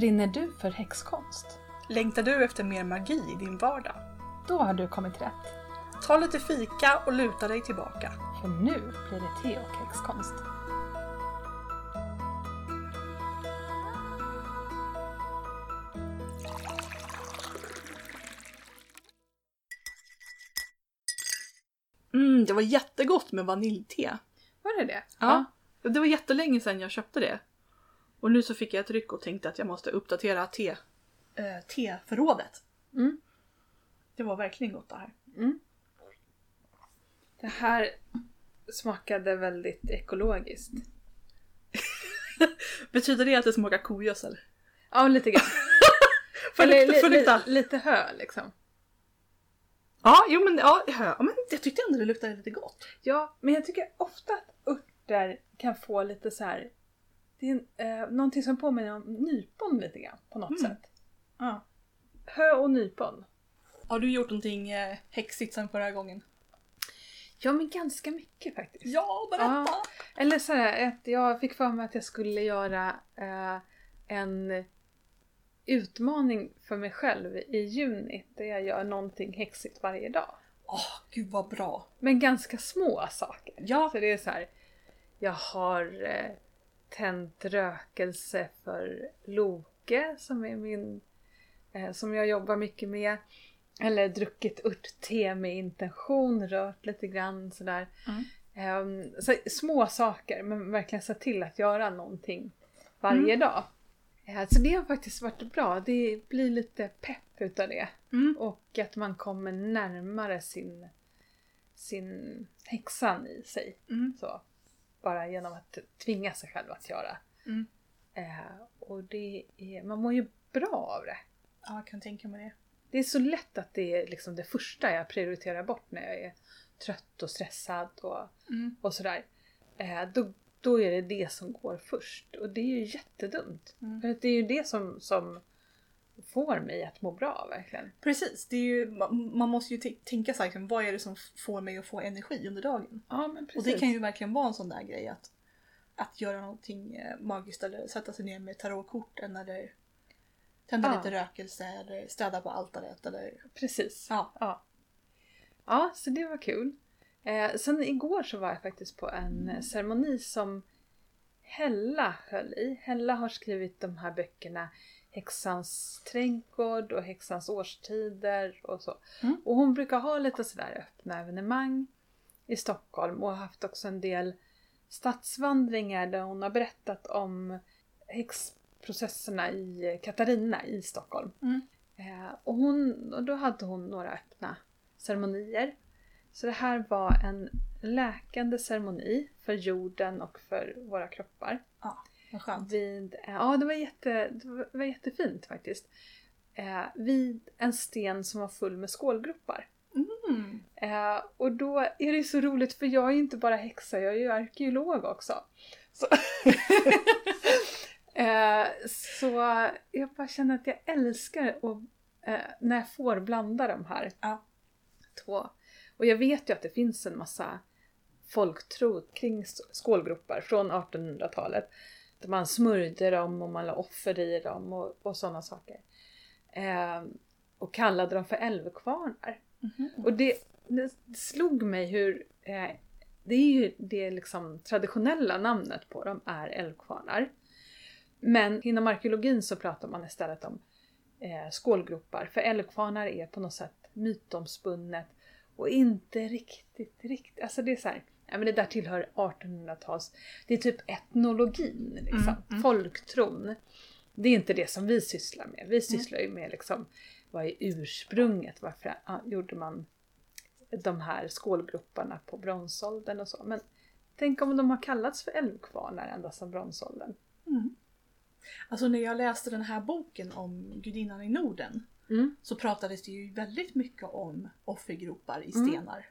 Brinner du för häxkonst? Längtar du efter mer magi i din vardag? Då har du kommit rätt. Ta lite fika och luta dig tillbaka. För nu blir det te och häxkonst. Mm, det var jättegott med vaniljte. Var det det? Ja. Det var jättelänge sedan jag köpte det. Och nu så fick jag ett ryck och tänkte att jag måste uppdatera te, äh, teförrådet. Mm. Det var verkligen gott det här. Det här smakade väldigt ekologiskt. Betyder det att det smakar kogödsel? Ja, lite grann. Eller lukta- li, li, lite hö liksom. Ja, jo men, ja, ja, men jag tyckte ändå det luktade lite gott. Ja, men jag tycker ofta att örter kan få lite så här. Det är eh, någonting som påminner om nypon lite grann på något Mm. sätt. Ja. Hö och nypon. Har du gjort någonting eh, häxigt sen förra gången? Ja, men ganska mycket faktiskt. Ja, berätta! Ja. Eller så här, att jag fick för mig att jag skulle göra eh, en utmaning för mig själv i juni där jag gör någonting häxigt varje dag. Åh, gud vad bra! Men ganska små saker. Ja, Så det är så här, jag har eh, tänt rökelse för Loke som är min, eh, som jag jobbar mycket med. Eller druckit örtte med intention, rört lite grann sådär. Mm. Ehm, så små saker men verkligen se till att göra någonting varje dag. Eh, Så det har faktiskt varit bra. Det blir lite pepp utav det. Mm. Och att man kommer närmare sin, sin häxan i sig. Mm. Så. Bara genom att tvinga sig själv att göra. Mm. Eh, och det är, man mår ju bra av det. ja, jag kan tänka mig det. Det är så lätt att det är liksom det första jag prioriterar bort när jag är trött och stressad och, Mm. och sådär. Eh, då, då är det det som går först. Och det är ju jättedumt. Mm. För det är ju det som, som får mig att må bra verkligen. Precis, det är ju, man, man måste ju tänka sig liksom, vad är det som får mig att få energi under dagen? Ja men precis. Och det kan ju verkligen vara en sån där grej att, att göra någonting eh, magiskt eller sätta sig ner med tarotkorten eller tända Ja. lite rökelse eller städa på altaret eller... Precis. Ja. Ja, ja så det var kul. Eh, sen igår så var jag faktiskt på en ceremoni som Hella höll i. Hella har skrivit de här böckerna Häxans trädgård och Häxans årstider och så. Mm. Och hon brukar ha lite sådär öppna evenemang i Stockholm och har haft också en del stadsvandringar där hon har berättat om häxprocesserna i Katarina i Stockholm. Mm. Eh, och, hon, och då hade hon några öppna ceremonier. Så det här var en läkande ceremoni för jorden och för våra kroppar. Ja, vad skönt. Vid, eh, ja, det var, jätte, det var, jättefint faktiskt. Eh, vid en sten som var full med skålgropar. Mm. Eh, och då är det så roligt för jag är ju inte bara häxa, jag är ju arkeolog också. Så, eh, så jag bara känner att jag älskar att, eh, när jag får blanda de här Ja. två. Och jag vet ju att det finns en massa folktro kring skålgropar från 1800-talet. Där man smörjde dem och man la offer i dem och, och sådana saker. Eh, och kallade dem för älvkvarnar. Mhm. Och det, det slog mig hur eh, det är ju det liksom traditionella namnet på dem är älvkvarnar. Men inom arkeologin så pratar man istället om eh, skålgropar. För älvkvarnar är på något sätt mytomspunnet och inte riktigt, riktigt, alltså det är så här, ja men det där tillhör 1800-tals, det är typ etnologin liksom, Mm, mm. folktron. Det är inte det som vi sysslar med. Vi sysslar ju med liksom, vad är ursprunget? Varför gjorde man de här skålgroparna på bronsåldern och så. Men tänk om de har kallats för älvkvarnar ända sedan bronsåldern. Mm. Alltså när jag läste den här boken om gudinnan i Norden Mm, så pratades det ju väldigt mycket om offergropar i Mm. stenar.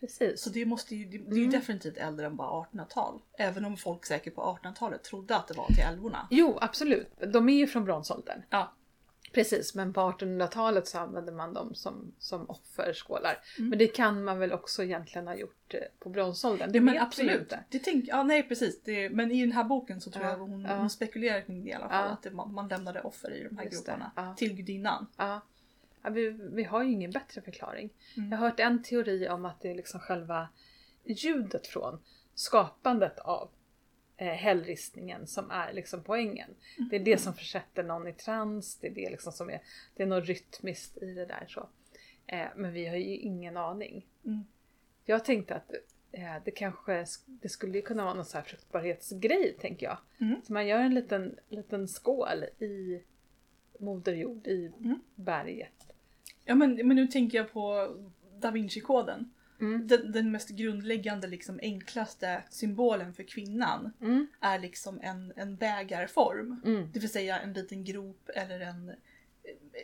Precis. Så det, måste ju, det det är ju Mm. definitivt äldre än bara 1800-tal. Även om folk säkert på 1800-talet trodde att det var till älvorna. Jo, absolut. De är ju från bronsåldern. Ja. Precis, men på 1800-talet så använde man dem som, som offerskålar. Mm. Men det kan man väl också egentligen ha gjort eh, på bronsåldern? Det Ja, men absolut. inte. Det tänk, ja, nej precis. Det, men i den här boken så tror Ja, jag hon, ja. hon spekulerar kring det i alla fall. Att det, man, man lämnade offer i de här Just groparna till gudinnan. Ja. Vi, vi har ju ingen bättre förklaring. Mm. Jag har hört en teori om att det är liksom själva ljudet från skapandet av eh, hällristningen som är liksom poängen. Det är det som försätter någon i trans, det är det liksom som är, det är något rytmiskt i det där så. Eh, men vi har ju ingen aning. Mm. Jag tänkte att eh, det kanske det skulle kunna vara någon så här fruktbarhetsgrej tänker jag. Mm. Så man gör en liten, liten skål i Moder Jord, i Mm. berget. Ja men, men nu tänker jag på Da Vinci-koden. Mm. Den, den mest grundläggande, liksom enklaste symbolen för kvinnan Mm. är liksom en, en bägarform. Mm. Det vill säga en liten grop eller en eh,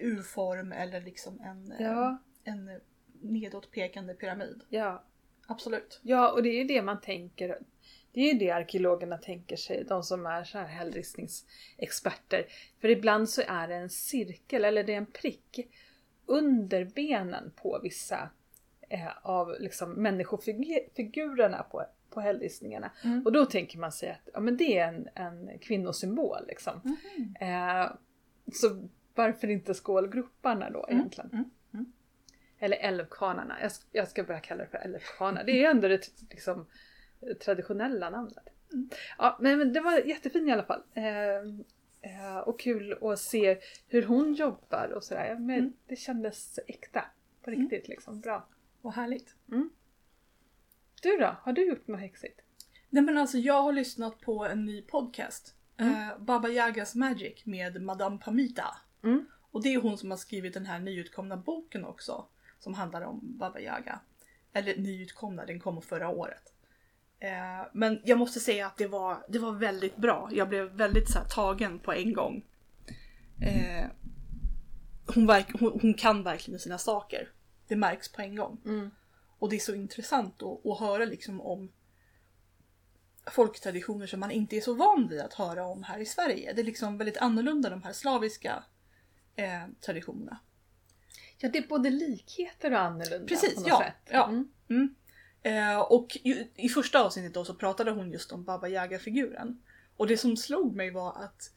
U-form eller liksom en, eh, Ja, en nedåtpekande pyramid. ja. Absolut. ja, och det är ju det man tänker. Det är ju det arkeologerna tänker sig, de som är så här hällristningsexperter. För ibland så är det en cirkel, eller det är en prick, under benen på vissa eh, av liksom människofigurerna på, på hällristningarna. Mm. Och då tänker man sig att ja, men det är en, en kvinnosymbol. Liksom. Mhm. Eh, så varför inte skålgroparna då Mm, egentligen? mm, mm. Eller älvkvarnarna. Jag, jag ska börja kalla det för älvkvarnar. Det är ju ändå det liksom, traditionella namnet. Mm. Ja, men, men det var jättefint i alla fall. Eh, eh, och kul att se hur hon jobbar och sådär. Men Mm. Det kändes äkta. På riktigt liksom. Bra. Vad härligt. Du då? Har du gjort något häxigt? Nej men alltså jag har lyssnat på en ny podcast. Mm. Eh, Baba Yagas Magic med Madame Pamita. Mm. Och det är hon som har skrivit den här nyutkomna boken också. Som handlar om Baba Yaga. Eller nyutkomna, den kom förra året. Eh, men jag måste säga att det var, det var väldigt bra. Jag blev väldigt så här, tagen på en gång. Eh, hon, verk, hon, hon kan verkligen sina saker. Det märks på en gång. Mm. Och det är så intressant att, att höra liksom om folktraditioner som man inte är så van vid att höra om här i Sverige. Det är liksom väldigt annorlunda de här slaviska eh, traditionerna. Ja, det är både likheter och annorlunda Precis, på något ja, sätt. ja. Mm. Mm. Eh, och ju, i första avsnittet då så pratade hon just om Baba Yaga-figuren. Och det som slog mig var att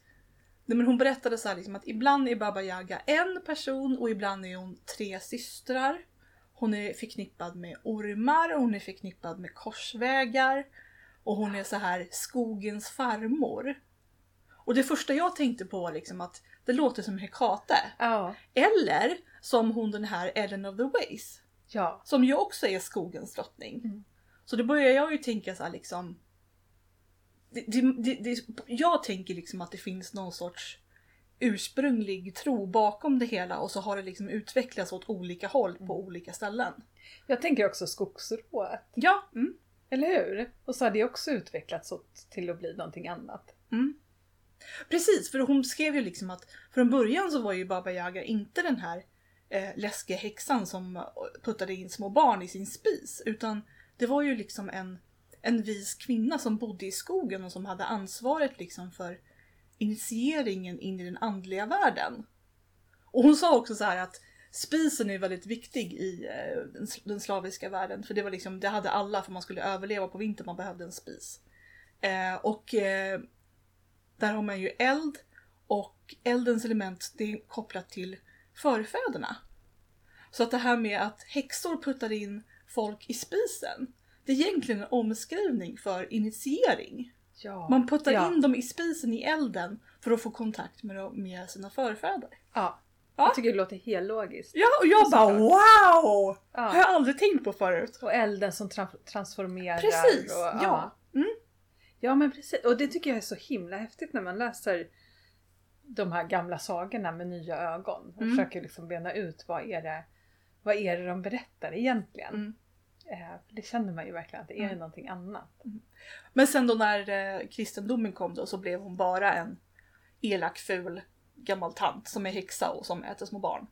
nej men hon berättade så här liksom att ibland är Baba Yaga en person och ibland är hon tre systrar. Hon är förknippad med ormar, hon är förknippad med korsvägar och hon är så här skogens farmor. Och det första jag tänkte på var liksom att det låter som Hekate. Ja. Eller som hon den här Ellen of the Ways. Ja. Som ju också är skogens drottning. Mm. Så då börjar jag ju tänka så här liksom. Det, det, det, jag tänker liksom att det finns någon sorts ursprunglig tro bakom det hela och så har det liksom utvecklats åt olika håll på olika ställen. Jag tänker också skogsrået. Ja, mm, Eller hur? Och så har det också utvecklats åt, till att bli någonting annat. mm. Precis, för hon skrev ju liksom att från början så var ju Baba Yaga inte den här eh, läskiga häxan som eh, puttade in små barn i sin spis. Utan det var ju liksom en, en vis kvinna som bodde i skogen och som hade ansvaret liksom för initieringen in i den andliga världen. Och hon sa också så här att spisen är väldigt viktig i eh, den, den slaviska världen. För det var liksom, det hade alla för man skulle överleva på vintern, man behövde en spis. Eh, och eh, där har man ju eld och eldens element det är kopplat till förfäderna. Så att det här med att häxor puttar in folk i spisen, det är egentligen en omskrivning för initiering. Ja. Man puttar ja. in dem i spisen i elden för att få kontakt med, dem, med sina förfäder. Ja. Ja. Jag tycker det låter helt logiskt. Ja, och jag bara wow! Ja. Har jag aldrig tänkt på förut. Och elden som tra- transformerar. Precis, och, ja. Mm. Ja men precis. Och det tycker jag är så himla häftigt när man läser de här gamla sagorna med nya ögon. Och Mm. försöker liksom bena ut vad är det, vad är det de berättar egentligen. Mm. Eh, det känner man ju verkligen att det är Mm. någonting annat. Men sen då när eh, kristendomen kom då så blev hon bara en elak, ful gammal tant som är häxa och som äter små barn.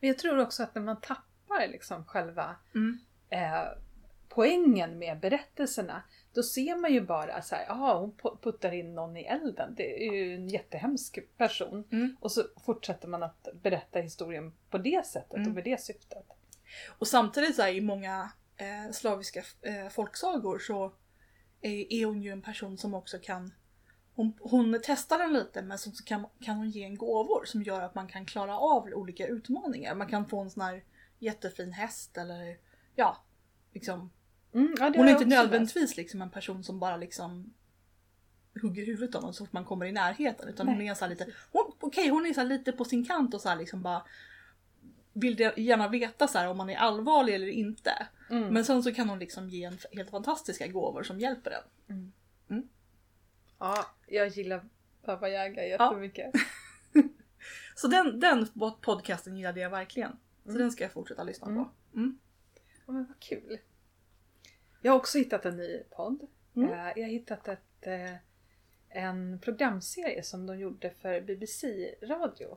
Men jag tror också att när man tappar liksom själva Mm. eh, poängen med berättelserna. Då ser man ju bara så här, jaha hon pu- puttar in någon i elden. Det är ju en jättehemsk person. Mm. Och så fortsätter man att berätta historien på det sättet Mm. och med det syftet. Och samtidigt så här, i många eh, slaviska eh, folksagor så är, är hon ju en person som också kan hon, hon testar den lite men så kan, kan hon ge en gåvor som gör att man kan klara av olika utmaningar. Man kan få en sån här jättefin häst eller ja, liksom. Mm, ja, Hon är inte nödvändigtvis liksom en person som bara liksom hugger huvudet av en så fort man kommer i närheten. Utan hon Nej, är så lite, hon, okej hon är så lite på sin kant och så här liksom bara vill gärna veta så om man är allvarlig eller inte. Mm. Men sen så kan hon liksom ge en helt fantastiska gåvor som hjälper en. Ja, jag gillar Baba Yaga jättemycket. Så den, den podcasten gillade jag verkligen. Så Mm. den ska jag fortsätta lyssna Mm. på. Mm. Ja, men vad kul. Jag har också hittat en ny podd. Mm. Eh, Jag har hittat ett, eh, en programserie som de gjorde för BBC Radio.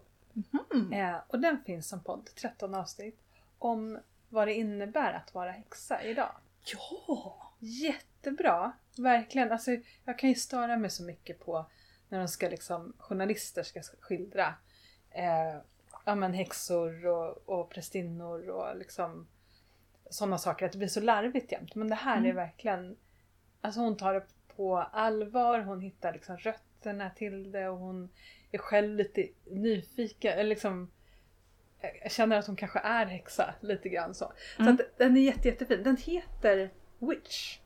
Eh, Och den finns som podd, 13 avsnitt, om vad det innebär att vara häxa idag. Ja! Jättebra! Verkligen. Alltså, jag kan ju störa mig så mycket på när de ska liksom, journalister ska skildra eh, ja, men häxor och, och prästinnor och liksom sådana saker. Att det blir så larvigt jämt. Men det här är Mm. verkligen, alltså hon tar det på allvar, hon hittar liksom rötterna till det och hon är själv lite nyfiken. Eller liksom, jag känner att hon kanske är häxa lite grann så. Mm. Så att den är jätte, jättefin. Den heter Witch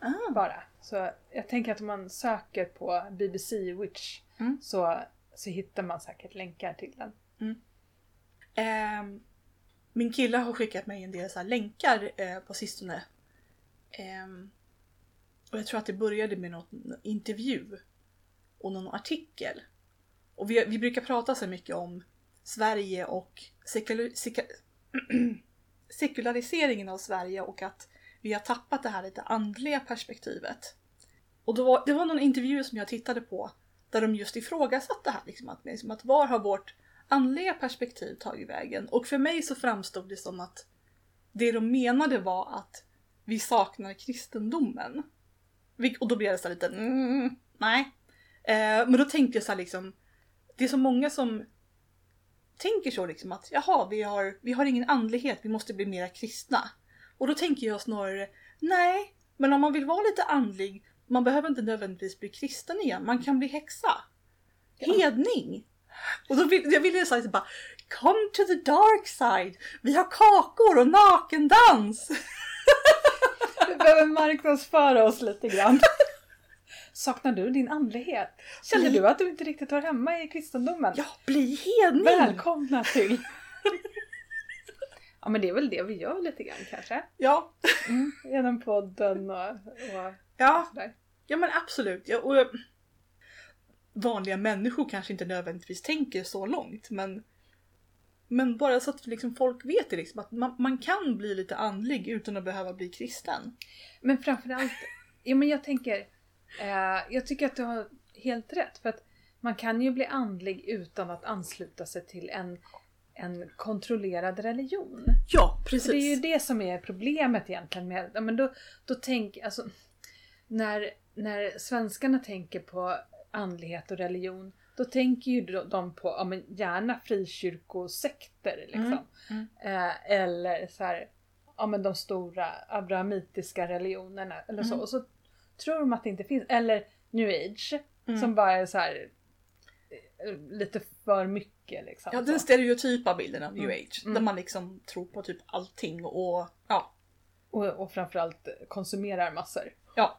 Ah. bara. Så jag tänker att om man söker på BBC Witch Mm. så, så hittar man säkert länkar till den. Ehm, min kille har skickat mig en del så här länkar eh, på sistone. Eh, och jag tror att det började med någon intervju och någon artikel. Och vi, vi brukar prata så mycket om Sverige och sekul, seka, sekulariseringen av Sverige och att vi har tappat det här lite andliga perspektivet. Och var, det var någon intervju som jag tittade på där de just ifrågasatte det här. Liksom, att, liksom, att var har vårt andliga perspektiv tagit vägen? Och för mig så framstod det som att det de menade var att vi saknar kristendomen. Och då blev det så lite mm, nej. Eh, men då tänkte jag så liksom, det är så många som tänker så liksom att jaha, vi har, vi har ingen andlighet, vi måste bli mera kristna. Och då tänker jag snarare, nej, men om man vill vara lite andlig, man behöver inte nödvändigtvis bli kristen igen, man kan bli häxa. Hedning! Och då vill, jag ville säga bara Come to the dark side! Vi har kakor och nakendans! Vi behöver marknadsföra oss lite grann. Saknar du din andlighet? Känner du att du inte riktigt hör hemma i kristendomen? Ja, bli hedning! Välkomna till! ja men det är väl det vi gör lite grann kanske. Ja, Mm, genom podden och, och ja, sådär. ja men absolut. Ja, och, vanliga människor kanske inte nödvändigtvis tänker så långt men men bara så att liksom folk vet det liksom, att man, man kan bli lite andlig utan att behöva bli kristen. Men framförallt, ja men jag tänker, eh, jag tycker att du har helt rätt. För att man kan ju bli andlig utan att ansluta sig till en, en kontrollerad religion. Ja, precis. För det är ju det som är problemet egentligen med, ja men då, då tänk, alltså, när, när svenskarna tänker på andlighet och religion, då tänker ju de- på, ja men gärna frikyrkosekter liksom. Mm, mm. Eh, eller så här, ja men de stora abrahamitiska religionerna eller så. Mm. Och så tror de att det inte finns, eller new age, Mm. som bara är så här eh, lite för mycket liksom. Ja, den stereotypa bilden av new Mm. age. Mm. Där man liksom tror på typ allting och ja. och, och framförallt konsumerar massor. ja.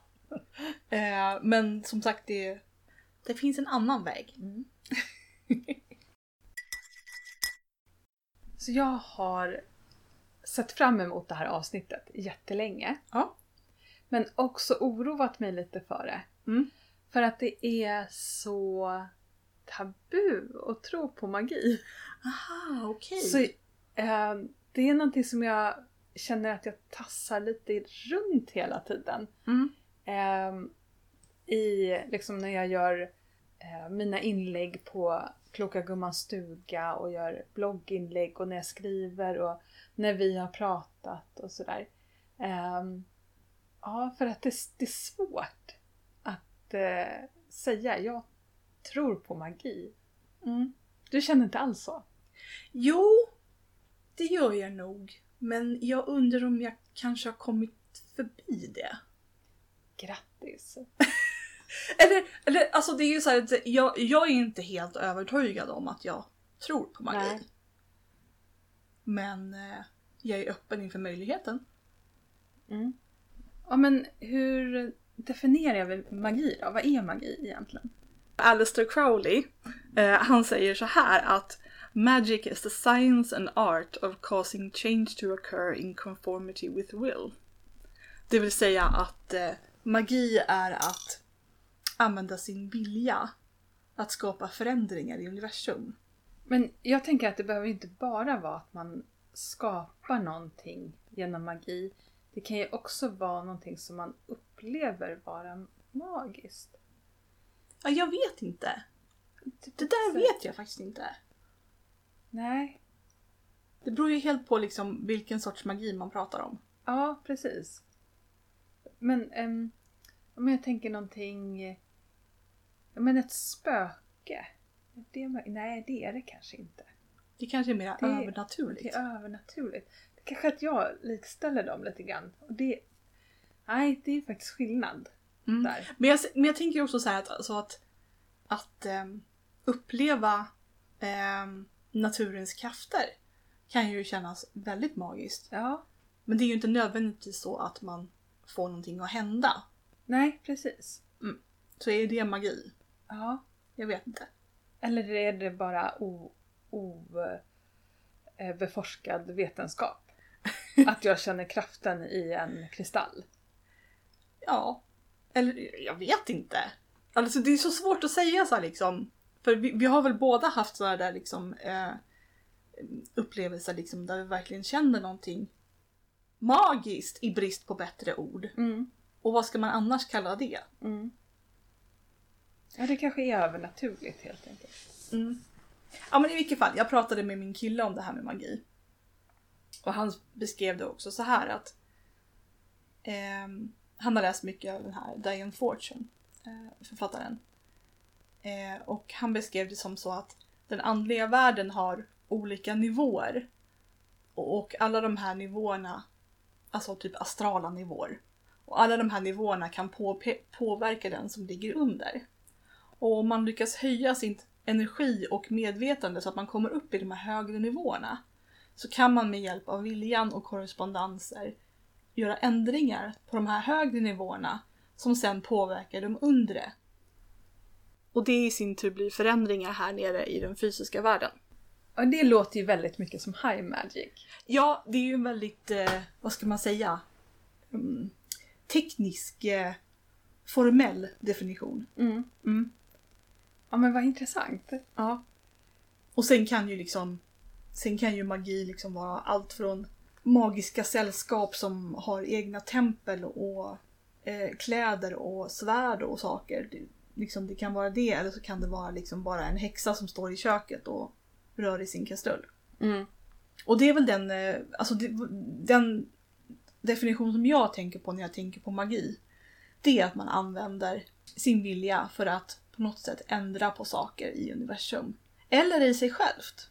Eh, men som sagt, det, det finns en annan väg. Så jag har sett fram emot det här avsnittet jättelänge. Ja. Men också oroat mig lite för det. Mm. För att det är så tabu att tro på magi. Aha, okej. Så eh, det är någonting som jag känner att jag tassar lite runt hela tiden. Mm. Eh, I liksom när jag gör mina inlägg på Kloka Gummans stuga och gör blogginlägg och när jag skriver och när vi har pratat och sådär. Eh, Ja, för att det, det är svårt att eh, säga jag tror på magi. Mm. Du känner inte alls så? Jo, det gör jag nog. Men jag undrar om jag kanske har kommit förbi det. Grattis! Eller, eller alltså det är ju så här att jag, jag är inte helt övertygad om att jag tror på magi. Nej. Men eh, jag är öppen inför möjligheten. Mm. Ja, men hur definierar vi magi då? Vad är magi egentligen? Aleister Crowley, eh, han säger så här att Magic is the science and art of causing change to occur in conformity with will. Det vill säga att eh, magi är att använda sin vilja att skapa förändringar i universum. Men jag tänker att det behöver inte bara vara att man skapar någonting genom magi. Det kan ju också vara någonting som man upplever vara magiskt. Ja, jag vet inte. Det där vet jag faktiskt inte. Nej. Det beror ju helt på liksom vilken sorts magi man pratar om. Ja, precis. Men um, om jag tänker någonting... Men ett spöke. Är Det, nej, det är det kanske inte. Det kanske är mer Det- övernaturligt. Det är övernaturligt. Det kanske att jag likställer dem lite grann. Och det, nej, det är faktiskt skillnad Mm. där. Men, jag, men jag tänker också så att, alltså att, att ehm, uppleva ehm, naturens krafter kan ju kännas väldigt magiskt. Ja, Men det är ju inte nödvändigtvis så att man får någonting att hända. nej, precis. Så är det magi? Ja. Jag vet inte. Eller är det bara o, o, eh, vetenskap? Att jag känner kraften i en kristall. Ja. Eller jag vet inte. Alltså det är så svårt att säga så här liksom. För vi, vi har väl båda haft sådana där liksom eh, upplevelser liksom där vi verkligen känner någonting magiskt i brist på bättre ord. Mm. Och vad ska man annars kalla det? Mm. Ja, det kanske är övernaturligt helt enkelt. Mm. Ja men i vilket fall, jag pratade med min kille om det här med magi. Och han beskrev det också så här att eh, han har läst mycket av den här Diane Fortune, eh, författaren. Eh, och han beskrev det som så att den andliga världen har olika nivåer. Och, och alla de här nivåerna, alltså typ astrala nivåer. Och alla de här nivåerna kan påverka den som ligger under. Och om man lyckas höja sin energi och medvetande så att man kommer upp i de här högre nivåerna så kan man med hjälp av viljan och korrespondenser göra ändringar på de här högre nivåerna som sen påverkar de undre. Och det i sin tur blir förändringar här nere i den fysiska världen. Och det låter ju väldigt mycket som high magic. Ja, det är ju en väldigt, eh, vad ska man säga, mm, teknisk, eh, formell definition. Mm. Mm. Ja men vad intressant. Ja. Och sen kan ju liksom Sen kan ju magi liksom vara allt från magiska sällskap som har egna tempel och eh, kläder och svärd och saker. Det, liksom, det kan vara det eller så kan det vara liksom bara en häxa som står i köket och rör i sin kastrull. Mm. Och det är väl den, eh, alltså det, den definition som jag tänker på när jag tänker på magi. Det är att man använder sin vilja för att på något sätt ändra på saker i universum. Eller i sig självt.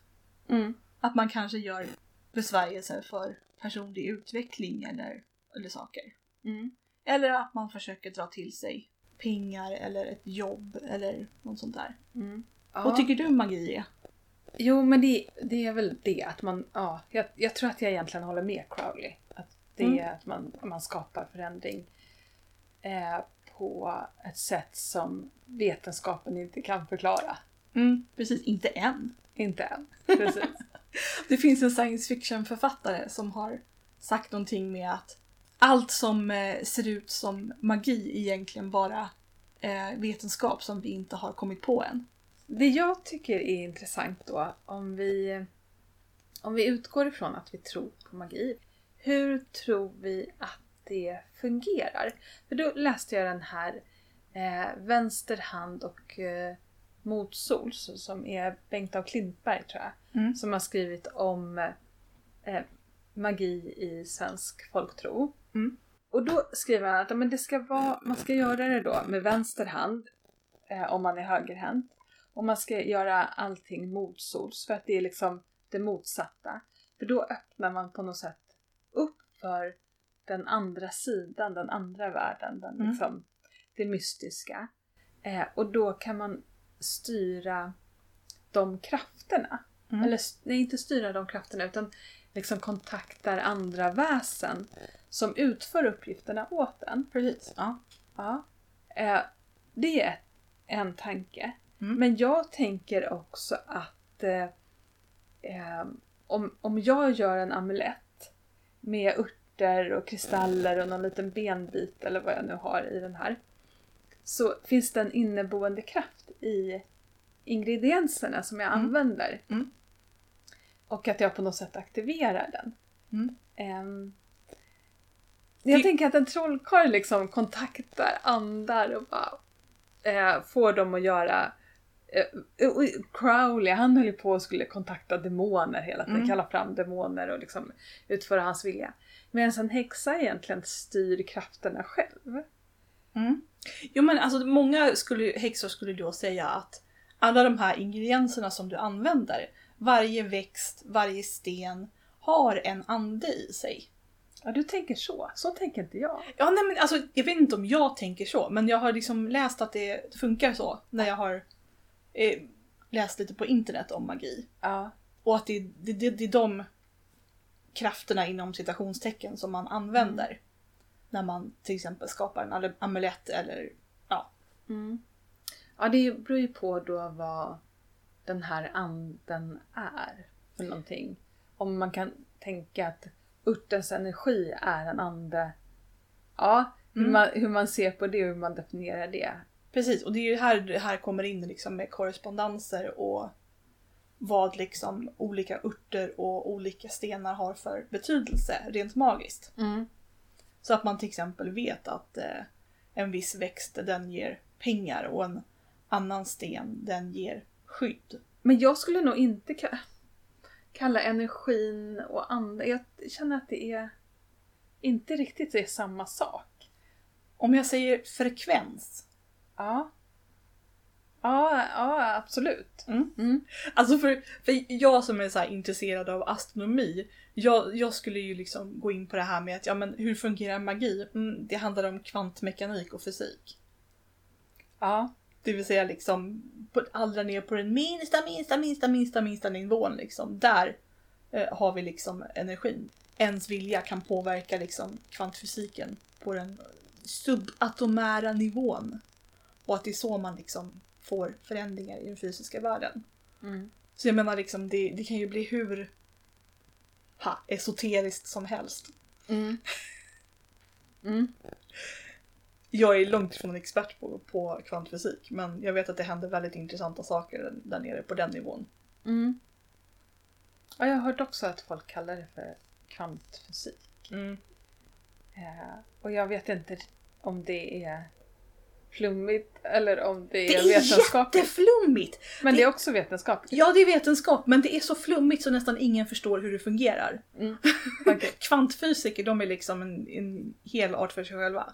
Mm. Att man kanske gör besvärjelser för personlig utveckling eller, eller saker. Mm. Eller att man försöker dra till sig pengar eller ett jobb eller något sånt där. Mm. Ja. Vad tycker du magi är? Jo men det, det är väl det att man, ja, jag, jag tror att jag egentligen håller med Crowley. Att det Mm. är att man, man skapar förändring eh, på ett sätt som vetenskapen inte kan förklara. Mm, precis, inte än. Inte än. Precis. Det finns en science fiction författare som har sagt någonting med att allt som eh, ser ut som magi egentligen bara eh, vetenskap som vi inte har kommit på än. Det jag tycker är intressant då, om vi, om vi utgår ifrån att vi tror på magi. Hur tror vi att det fungerar? För då läste jag den här eh, Vänster hand och eh, Motsols som är Bengt av Klintberg tror jag. Mm. Som har skrivit om eh, magi i svensk folktro. Mm. och då skriver han att men det ska vara, man ska göra det då med vänster hand eh, om man är högerhänt. Och man ska göra allting motsols för att det är liksom det motsatta. För då öppnar man på något sätt upp för den andra sidan, den andra världen, den, Mm. liksom, det mystiska. Eh, och då kan man styra de krafterna. Mm. Eller nej, inte styra de krafterna utan liksom kontaktar andra väsen som utför uppgifterna åt en. Precis. Ja. Ja. Eh, det är en tanke. Mm. Men jag tänker också att eh, eh, om, om jag gör en amulett med örter och kristaller och någon liten benbit eller vad jag nu har i den här. Så finns det en inneboende kraft i ingredienserna som jag Mm. använder. Mm. Och att jag på något sätt aktiverar den. Ehm, jag tänker att en trollkarl liksom kontaktar andar och bara eh, får dem att göra eh, Crowley, han höll ju på och skulle kontakta demoner hela tiden, Mm. kalla fram demoner och liksom utföra hans vilja. Medan en häxa egentligen styr krafterna själv. Mm. Jo men alltså många skulle, häxor skulle då säga att alla de här ingredienserna som du använder, varje växt, varje sten har en ande i sig. Ja, du tänker så. Så tänker inte jag. Ja, nej, men alltså, jag vet inte om jag tänker så, men jag har liksom läst att det funkar så när jag har eh, läst lite på internet om magi. Ja. Och att det, det, det, det är de krafterna inom citationstecken som man använder. När man till exempel skapar en amulett eller ja. Mm. Ja, det beror ju på då vad den här anden är för någonting. Om man kan tänka att örtens energi är en ande. Ja, hur, Mm. man, hur man ser på det och hur man definierar det. Precis, och det är ju här det här kommer in liksom med korrespondenser och vad liksom olika örter och olika stenar har för betydelse rent magiskt. Så att man till exempel vet att eh, en viss växt den ger pengar och en annan sten den ger skydd. Men jag skulle nog inte ka- kalla energin och ande. Jag känner att det är inte riktigt det är samma sak. Om jag säger frekvens. Ja. Ja, ja absolut. Mm. Mm. Alltså för, för jag som är så intresserad av astronomi, jag, jag skulle ju liksom gå in på det här med att ja men hur fungerar magi? Mm, det handlar om kvantmekanik och fysik. Ja. Det vill säga liksom på, allra ner på den minsta, minsta, minsta, minsta, minsta nivån liksom. Där eh, har vi liksom energin. Ens vilja kan påverka liksom kvantfysiken på den subatomära nivån. Och att det är så man liksom får förändringar i den fysiska världen. Mm. Så jag menar liksom det, det kan ju bli hur ha, esoteriskt som helst. Mm. Mm. Jag är långt ifrån expert på, på kvantfysik men jag vet att det händer väldigt intressanta saker där- nere på den nivån. Mm. Ja, jag har hört också att folk kallar det för kvantfysik. Mm. Eh, och jag vet inte om det är flummigt eller om det är, Det är vetenskapligt. jätteflummigt! Men det är också vetenskapligt. Ja, det är vetenskap, men det är så flummigt så nästan ingen förstår hur det fungerar. Mm. Okej. Kvantfysiker, de är liksom en, en hel art för sig själva.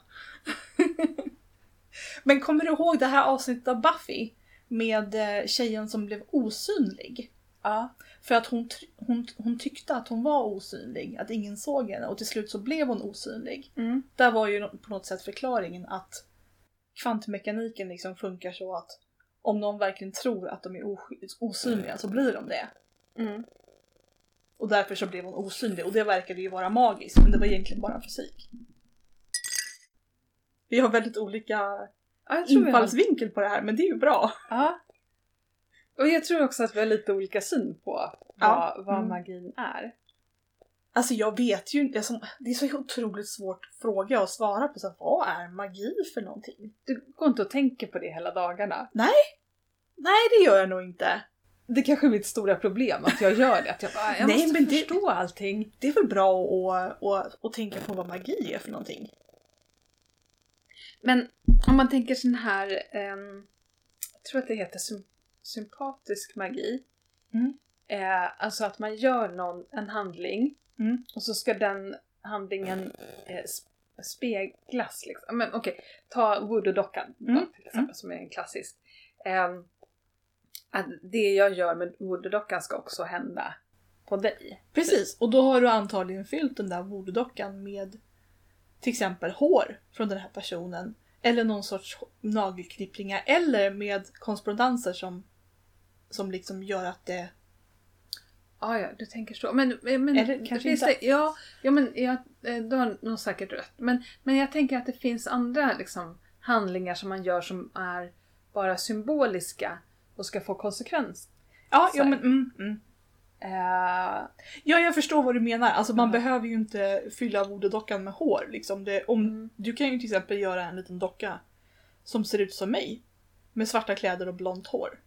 men kommer du ihåg det här avsnittet av Buffy? Med eh, tjejen som blev osynlig. Ja. För att hon, hon, hon tyckte att hon var osynlig, att ingen såg henne och till slut så blev hon osynlig. Mm. Där var ju på något sätt förklaringen att kvantmekaniken liksom funkar så att om någon verkligen tror att de är osynliga så blir de det. Mm. Och därför så blev hon osynlig och det verkade ju vara magiskt men det var egentligen bara fysik. Vi har väldigt olika Ja, vi har... infallsvinkel på det här men det är ju bra. Ja. Och jag tror också att vi har lite olika syn på vad, Ja. vad Mm. magin är. Alltså jag vet ju inte, det är så otroligt svårt fråga att svara på. Så här, vad är magi för någonting? Du går inte och tänker på det hela dagarna. Nej, det gör jag nog inte. Det kanske är mitt stora problem, att jag gör det. Att jag bara, jag Nej, måste men det- förstå allting. Det är väl bra att, att, att tänka på vad magi är för någonting. Men om man tänker sån här, ehm, jag tror att det heter sym- sympatisk magi. Mm. Eh, alltså att man gör någon, en handling Mm. och så ska den handlingen eh, speglas liksom. Men okej, ta voodoo-dockan Mm, till exempel som är en klassisk. Ehm, att det jag gör med voodoo-dockan ska också hända på dig. Precis, och då har du antagligen fyllt den där voodoo-dockan med till exempel hår från den här personen. Eller någon sorts nagelklippningar. Eller med korrespondenser som, som liksom gör att det... Ah, ja, du tänker så. Men, men Eller det kanske finns inte. det, ja, ja, men jag, eh, du har nog säkert rätt. Men, men jag tänker att det finns andra liksom, handlingar som man gör som är bara symboliska och ska få konsekvens. Ja, ja men mm, mm. Eh, Ja, jag förstår vad du menar. Alltså man Ja. behöver ju inte fylla voodoo-dockan med hår. Liksom. Det, om, Mm. Du kan ju till exempel göra en liten docka som ser ut som mig. Med svarta kläder och blont hår.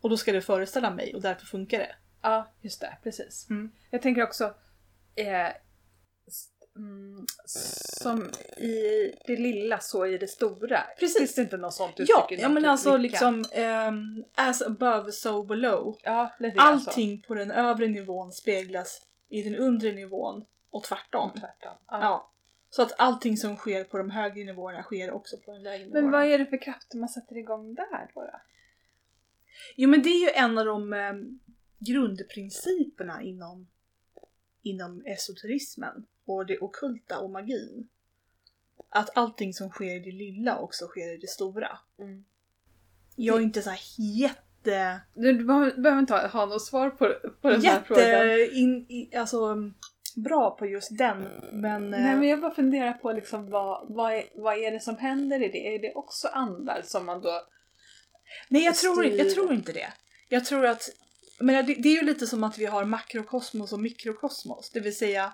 Och då ska det föreställa mig och därför funkar det. Ja, just det. Precis. Mm. Jag tänker också eh, mm, som i det lilla så i det stora. Precis. Finns det inte något sånt Ja, uttryck ja något men alltså lika? liksom ehm, as above so below. Ja. Allting på den övre nivån speglas i den undre nivån och tvärtom. Tvärtom. Ja. Ja. Så att allting som sker på de högre nivåerna sker också på den lägre nivåerna. Men vad är det för krafter man sätter igång där då? då? Jo men det är ju en av de eh, grundprinciperna inom, inom esoterismen och det ockulta och magin. Att allting som sker i det lilla också sker i det stora. Jag är inte så här jätte... Du, behöver, inte ha, något svar på, på den här frågan. jätte in, i, alltså, bra på just den men... eh, Nej men jag bara funderar på liksom vad, vad, är, vad är det som händer i det? Är det också andar som man då... Nej jag tror, jag tror inte det. Jag tror att, men det, det är ju lite som att vi har makrokosmos och mikrokosmos. Det vill säga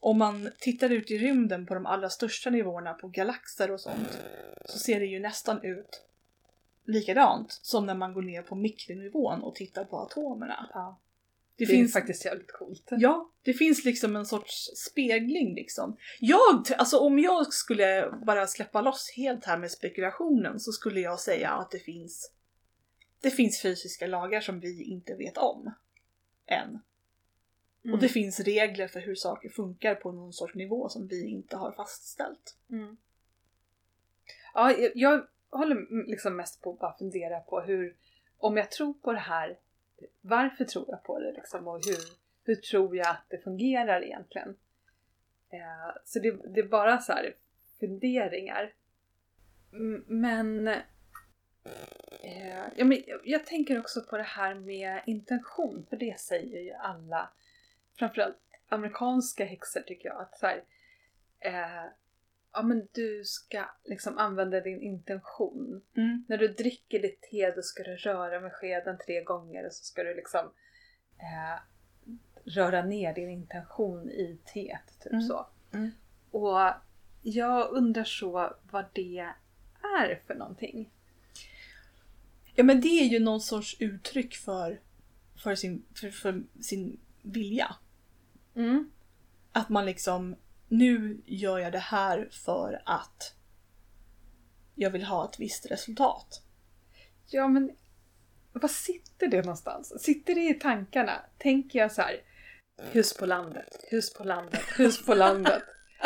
om man tittar ut i rymden på de allra största nivåerna på galaxer och sånt så ser det ju nästan ut likadant som när man går ner på mikronivån och tittar på atomerna. Ja, Det, det, finns faktiskt jävligt coolt. Ja, det finns liksom en sorts spegling liksom. Jag, alltså om jag skulle bara släppa loss helt här med spekulationen så skulle jag säga att det finns det finns fysiska lagar som vi inte vet om. Än. Mm. Och det finns regler för hur saker funkar på någon sorts nivå som vi inte har fastställt. Mm. Ja, jag, jag håller liksom mest på att bara fundera på hur, om jag tror på det här, varför tror jag på det liksom och hur, hur tror jag att det fungerar egentligen? Eh, så det, det är bara så här funderingar. Men, eh, ja, men jag, tänker också på det här med intention, för det säger ju alla, framförallt amerikanska häxor tycker jag, att så här, eh, ja men du ska liksom använda din intention. När du dricker ditt te då ska du röra med skeden tre gånger och så ska du liksom eh, röra ner din intention i teet. Typ Mm. så. Mm. Och jag undrar så vad det är för någonting. Ja men det är ju någon sorts uttryck för, för, sin, för, för sin vilja. Mm. Att man liksom, nu gör jag det här för att jag vill ha ett visst resultat. Ja men vad sitter det någonstans? Sitter det i tankarna? Tänker jag så här hus på landet, hus på landet, hus på landet.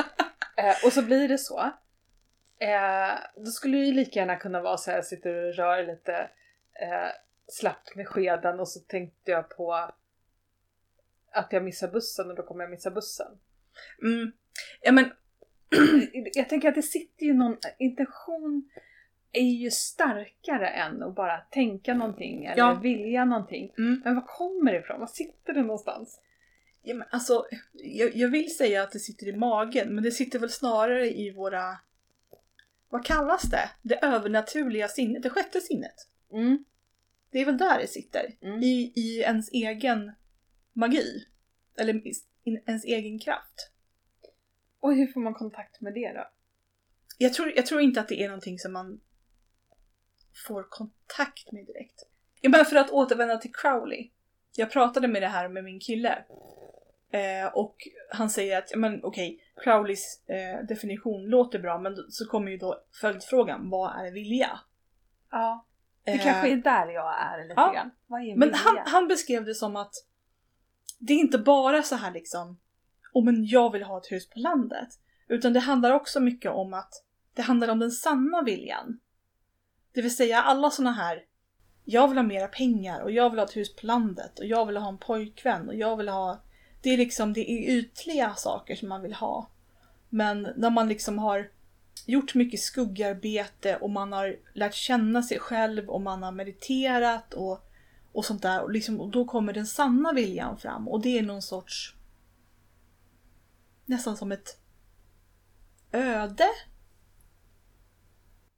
eh, och så blir det så. Eh, då skulle det ju lika gärna kunna vara så här, jag sitter och rör lite eh, slappt med skeden och så tänkte jag på att jag missar bussen och då kommer jag missa bussen. Mm. Ja men, Jag tänker att det sitter ju någon intention är ju starkare än att bara tänka någonting eller Ja. vilja någonting. mm. Men var kommer det ifrån? Var sitter det någonstans? ja, men alltså, jag, jag vill säga att det sitter i magen men det sitter väl snarare i våra, vad kallas det? Det övernaturliga sinnet, det sjätte sinnet. Mm. Det är väl där det sitter. Mm. I, i ens egen magi. Eller ens egen kraft. Och hur får man kontakt med det då? Jag tror, jag tror inte att det är någonting som man får kontakt med direkt. Ja, men för att återvända till Crowley. Jag pratade med det här med min kille. Eh, och han säger att, ja, men okej, Crowleys eh, definition låter bra men så kommer ju då följdfrågan, vad är vilja? Ja, det Eh, kanske är där jag är lite ja. grann. Är Men han, han beskrev det som att det är inte bara så här liksom, oh men jag vill ha ett hus på landet. Utan det handlar också mycket om att det handlar om den sanna viljan. Det vill säga alla såna här jag vill ha mera pengar och jag vill ha ett hus på landet och jag vill ha en pojkvän och jag vill ha... Det är liksom det är ytliga saker som man vill ha. Men när man liksom har gjort mycket skuggarbete och man har lärt känna sig själv och man har mediterat och, och sånt där. Och, liksom, och då kommer den sanna viljan fram och det är någon sorts... Nästan som ett öde.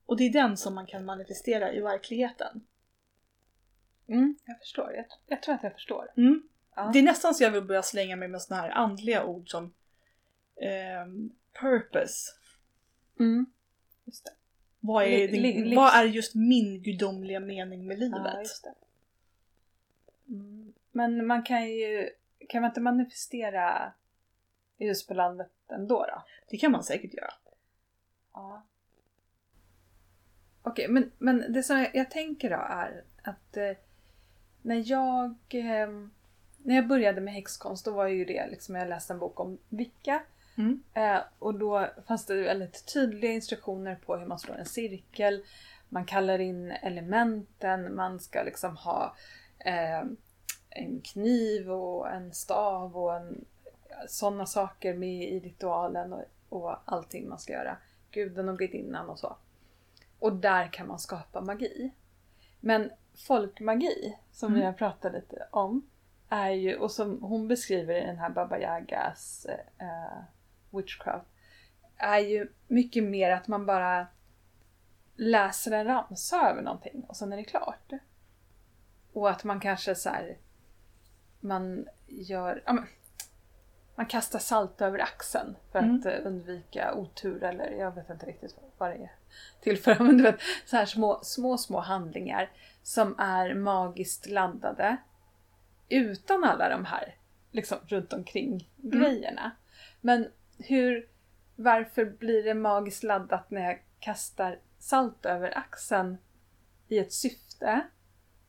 Och det är den som man kan manifestera i verkligheten. Mm, jag förstår. Jag, jag tror att jag förstår. Mm. Ja. Det är nästan så jag vill börja slänga mig med såna här andliga ord som ehm, purpose. Mm. Just det. Vad är, Li- din, li- vad är just min gudomliga mening med livet? Ja, just. Mm. Men man kan ju... Kan man inte manifestera ljus på landet ändå då? Det kan man säkert göra. Ja. Okej, men, men det som jag, jag tänker då är att eh, när jag eh, när jag började med häxkonst då var ju det liksom, jag läste en bok om Wicca. Mm. Eh, och då fanns det väldigt tydliga instruktioner på hur man slår en cirkel. Man kallar in elementen, man ska liksom ha eh, en kniv och en stav och sådana saker med i ritualen och, och allting man ska göra. Guden och gudinnan och så. Och där kan man skapa magi. Men folkmagi, som Mm. vi har pratat lite om, är ju, och som hon beskriver i den här Baba Yagas eh, witchcraft, är ju mycket mer att man bara läser en ramsa över någonting och sen är det klart. Och att man kanske så här, man gör, ja, men, man kastar salt över axeln för Mm. att eh, undvika otur eller jag vet inte riktigt vad det är till för. Men du vet, så här små, små, små handlingar som är magiskt laddade utan alla de här liksom runt omkring Mm. grejerna. Men hur, varför blir det magiskt laddat när jag kastar salt över axeln i ett syfte?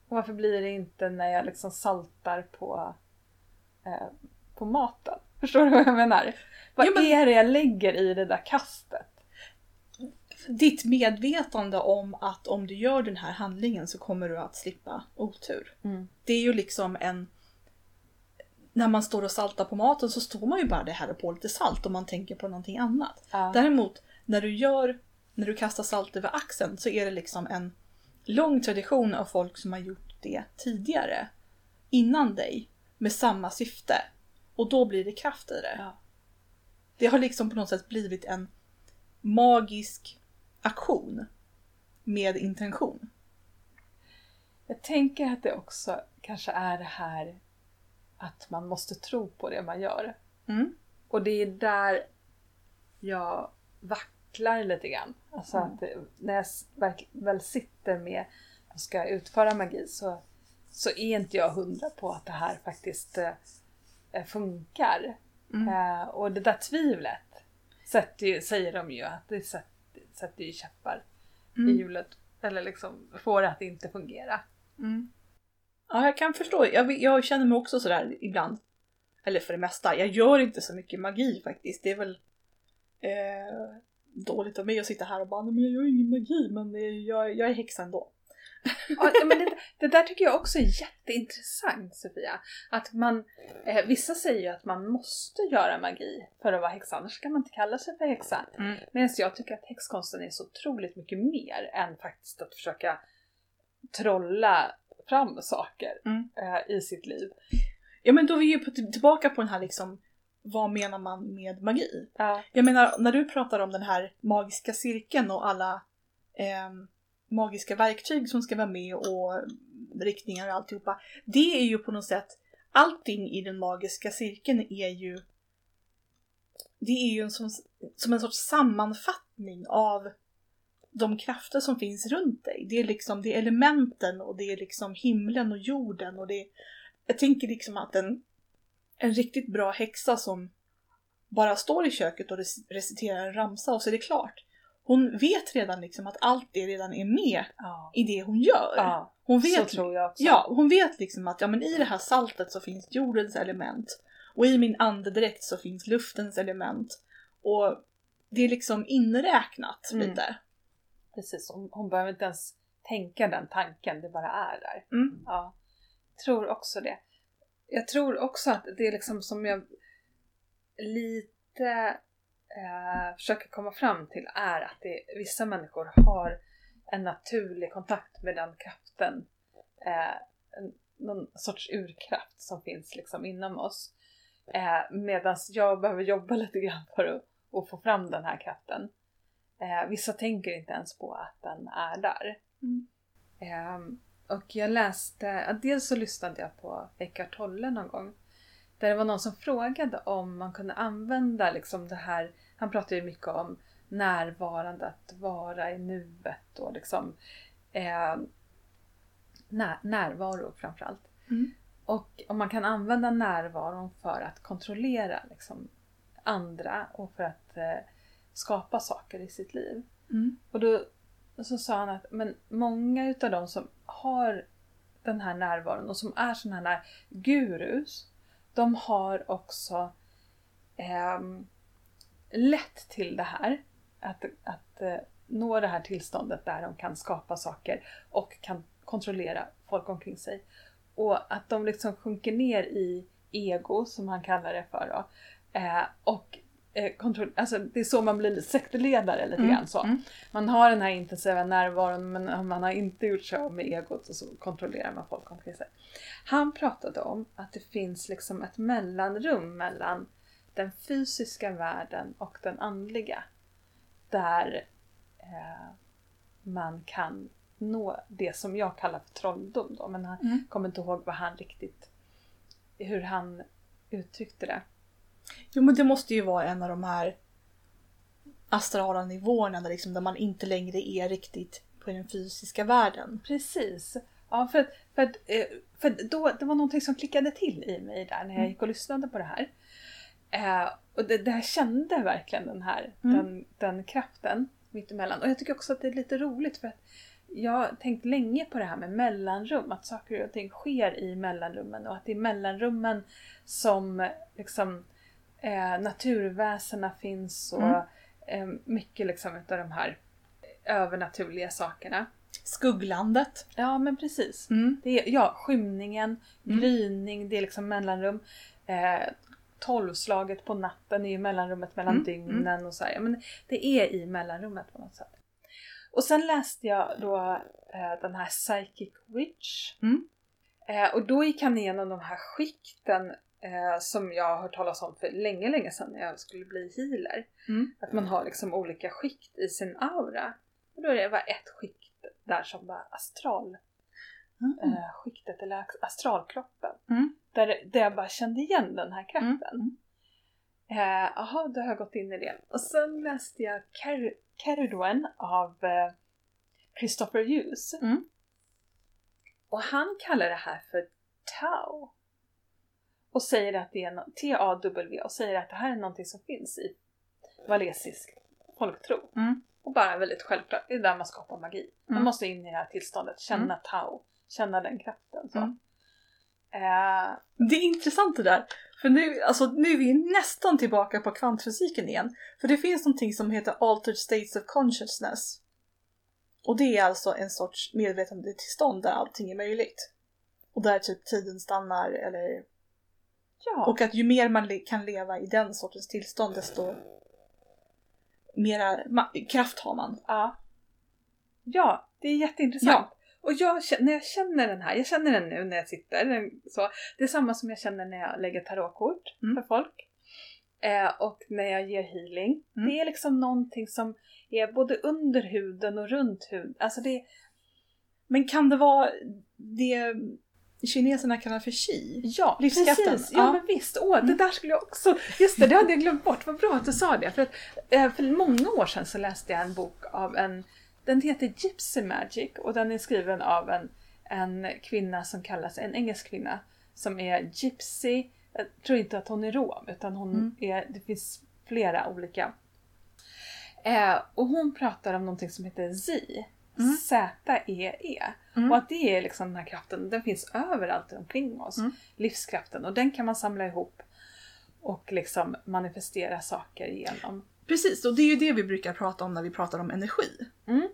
Och varför blir det inte när jag liksom saltar på, eh, på maten? Förstår du vad jag menar? Vad Ja, men- är det jag lägger i det där kastet? Ditt medvetande om att om du gör den här handlingen så kommer du att slippa otur. Mm. Det är ju liksom en... När man står och saltar på maten så står man ju bara det här på lite salt och man tänker på någonting annat. Ja. Däremot när du gör, när du kastar salt över axeln så är det liksom en lång tradition av folk som har gjort det tidigare. Innan dig. Med samma syfte. Och då blir det kraft i det. Ja. Det har liksom på något sätt blivit en magisk aktion. Med intention. Jag tänker att det också kanske är det här att man måste tro på det man gör. Mm. Och det är där jag vacklar lite grann. Alltså Mm. att när jag väl sitter med och ska utföra magi så, så är inte jag hundra på att det här faktiskt eh, funkar. Mm. Eh, och det där tvivlet sätter ju, säger de ju att det sätter, sätter ju käppar i Mm. hjulet. Eller liksom får det att inte fungera. Mm. Ja, jag kan förstå. Jag, jag känner mig också sådär ibland. Eller för det mesta. Jag gör inte så mycket magi faktiskt. Det är väl eh, dåligt av mig att sitta här och bara "Nej, men jag gör ingen magi men jag, jag är häxa ändå. Ja, men det, det där tycker jag också är jätteintressant Sofia. Att man, eh, vissa säger ju att man måste göra magi för att vara häxa, annars kan man inte kalla sig för häxa. Mm. Medan jag tycker att häxkonsten är så otroligt mycket mer än faktiskt att försöka trolla fram saker Mm. eh, i sitt liv. Ja men då är vi ju på, tillbaka på den här liksom vad menar man med magi? Ja. Jag menar när du pratar om den här magiska cirkeln och alla ehm, magiska verktyg som ska vara med och riktningar och alltihopa. Det är ju på något sätt, allting i den magiska cirkeln är ju det är ju en som, som en sorts sammanfattning av de krafter som finns runt dig. Det är liksom det är elementen och det är liksom himlen och jorden och det är, Jag tänker liksom att en, en riktigt bra häxa som bara står i köket och rec- reciterar en ramsa och så är det klart. Hon vet redan liksom att allt det redan är med Ja. i det hon gör. ja. Hon Så vet, tror jag också. ja, hon vet liksom att ja, men i det här saltet så finns jordens element. Och i min andedräkt så finns luftens element. Och det är liksom inräknat Mm. lite. Precis, hon, hon behöver inte ens tänka den tanken, det bara är där. Mm. Ja, tror också det. Jag tror också att det är liksom som jag lite eh, försöker komma fram till är att det, vissa människor har en naturlig kontakt med den kraften. Eh, någon sorts urkraft som finns liksom inom oss. Eh, Medan jag behöver jobba lite grann för att, att få fram den här kraften. Eh, vissa tänker inte ens på att den är där. Mm. Ehm, och jag läste, dels så lyssnade jag på Eckart Tolle någon gång. Där det var någon som frågade om man kunde använda liksom det här, han pratar ju mycket om närvarande, att vara i nuet och liksom eh, när, närvaro framförallt. Mm. Och om man kan använda närvaron för att kontrollera liksom, andra och för att eh, skapa saker i sitt liv. Mm. Och då så sa han att men många utav de som har den här närvaron och som är sådana här gurus, de har också ehm, lätt till det här. Att, att eh, nå det här tillståndet där de kan skapa saker och kan kontrollera folk omkring sig. Och att de liksom sjunker ner i ego, som han kallar det för då. Eh, och eh, kontroll, alltså det är så man blir sektledare lite Mm. grann så. Mm. Man har den här intensiva närvaron men man har inte gjort sig av med egot och så kontrollerar man folk omkring sig. Han pratade om att det finns liksom ett mellanrum mellan den fysiska världen och den andliga. Där eh, man kan nå det som jag kallar för trolldom då. Men han Mm. kommer inte ihåg vad han riktigt, hur han uttryckte det. Jo men det måste ju vara en av de här astrala nivåerna där, liksom, där man inte längre är riktigt på den fysiska världen. Precis. Ja, för, för, eh, för då, det var någonting som klickade till i mig där när jag Mm. gick och lyssnade på det här. Eh, och det, det här kände verkligen den här Mm. den, den kraften mittemellan. Och jag tycker också att det är lite roligt för att jag har tänkt länge på det här med mellanrum, att saker och ting sker i mellanrummen och att det är mellanrummen som liksom eh, naturväsena finns och Mm. eh, mycket liksom utav de här övernaturliga sakerna. Skugglandet. Ja men precis. Mm. Det är, ja, skymningen, Mm. gryning, det är liksom mellanrum. Eh, tolvslaget på natten är ju mellanrummet mellan Mm, dygnen och så här. Men det är i mellanrummet på något sätt. Och sen läste jag då eh, den här Psychic Witch. Mm. Eh, och då gick han igenom de här skikten eh, som jag har hört talas om för länge, länge sedan när jag skulle bli healer. Mm. Att man har liksom olika skikt i sin aura. Och då är det bara ett skikt där som var astral Mm. eh, skiktet eller astralkroppen. Mm. Där, där jag bara kände igen den här kraften. Mm. Eh, Jaha, då har jag gått in i det. Och sen läste jag Car- Caridwen av eh, Christopher Hughes. Mm. Och han kallar det här för Tao. Och säger att det är no- T-A-W och säger att det här är någonting som finns i valesisk folktro. Mm. Och bara väldigt självklart, det är där man skapar magi. Man Mm. måste in i det här tillståndet, känna Tao, känna den kraften. Så. Mm. Eh, Det är intressant det där. För nu, alltså, nu är vi nästan tillbaka på kvantfysiken igen. För det finns någonting som heter altered states of consciousness. Och det är alltså en sorts medvetandetillstånd där allting är möjligt. Och där typ tiden stannar eller... ja. Och att ju mer man le- kan leva i den sortens tillstånd desto mera ma- kraft har man. Ja. Ja, det är jätteintressant. Ja. Och jag, när jag känner den här, jag känner den nu när jag sitter, den- så, det är samma som jag känner när jag lägger tarotkort Mm. för folk. Eh, och när jag ger healing. Mm. Det är liksom någonting som är både under huden och runt huden. Alltså det, Men kan det vara det kineserna kallar för chi? ja, Livskraften, precis. Ja, ja. men visst. Åh, det Mm. där skulle jag också... Just det, det hade jag glömt bort. Vad bra att du sa det. För, att, eh, för många år sedan så läste jag en bok av en... Den heter Gypsy Magic och den är skriven av en, en kvinna som kallas, en engelsk kvinna, som är Gypsy. Jag tror inte att hon är rom, utan hon Mm. är, det finns flera olika. Eh, och hon pratar om någonting som heter Z. Mm. Z-E-E. Mm. Och att det är liksom den här kraften, den finns överallt omkring oss. Mm. Livskraften. Och den kan man samla ihop och liksom manifestera saker genom. Precis, och det är ju det vi brukar prata om när vi pratar om energi. Mm.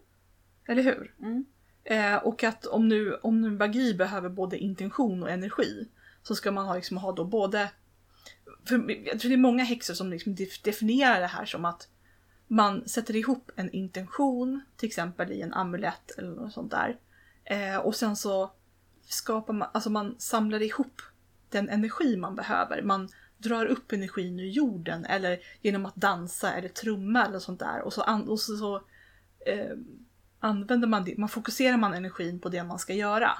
Eller hur? Mm. Eh, och att om nu, om nu magi behöver både intention och energi så ska man ha, liksom, ha då både... För jag tror det är många häxor som liksom def- definierar det här som att man sätter ihop en intention, till exempel i en amulett eller något sånt där. Eh, och sen så skapar man, alltså man samlar ihop den energi man behöver. Man drar upp energin ur jorden eller genom att dansa eller trumma eller sånt där. Och så, an, och så, så eh, använder man det, man fokuserar man energin på det man ska göra.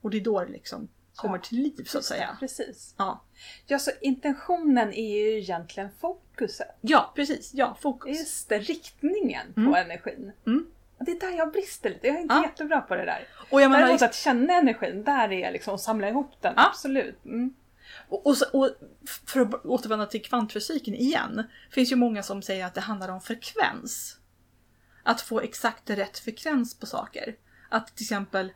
Och det är då det liksom kommer till liv så att säga. Precis. Ja. Ja, så intentionen är ju egentligen fokuset. ja, precis. Ja, fokus. Just det, riktningen Mm. på energin. Mm. Det är där jag brister lite. Jag är inte Ja. jättebra på det där. Och jag menar, Däremot att känna energin, där är jag liksom och samla ihop den. Ja. Absolut. Mm. Och, och, och för att återvända till kvantfysiken igen. finns ju många som säger att det handlar om frekvens. Att få exakt rätt frekvens på saker. Att till exempel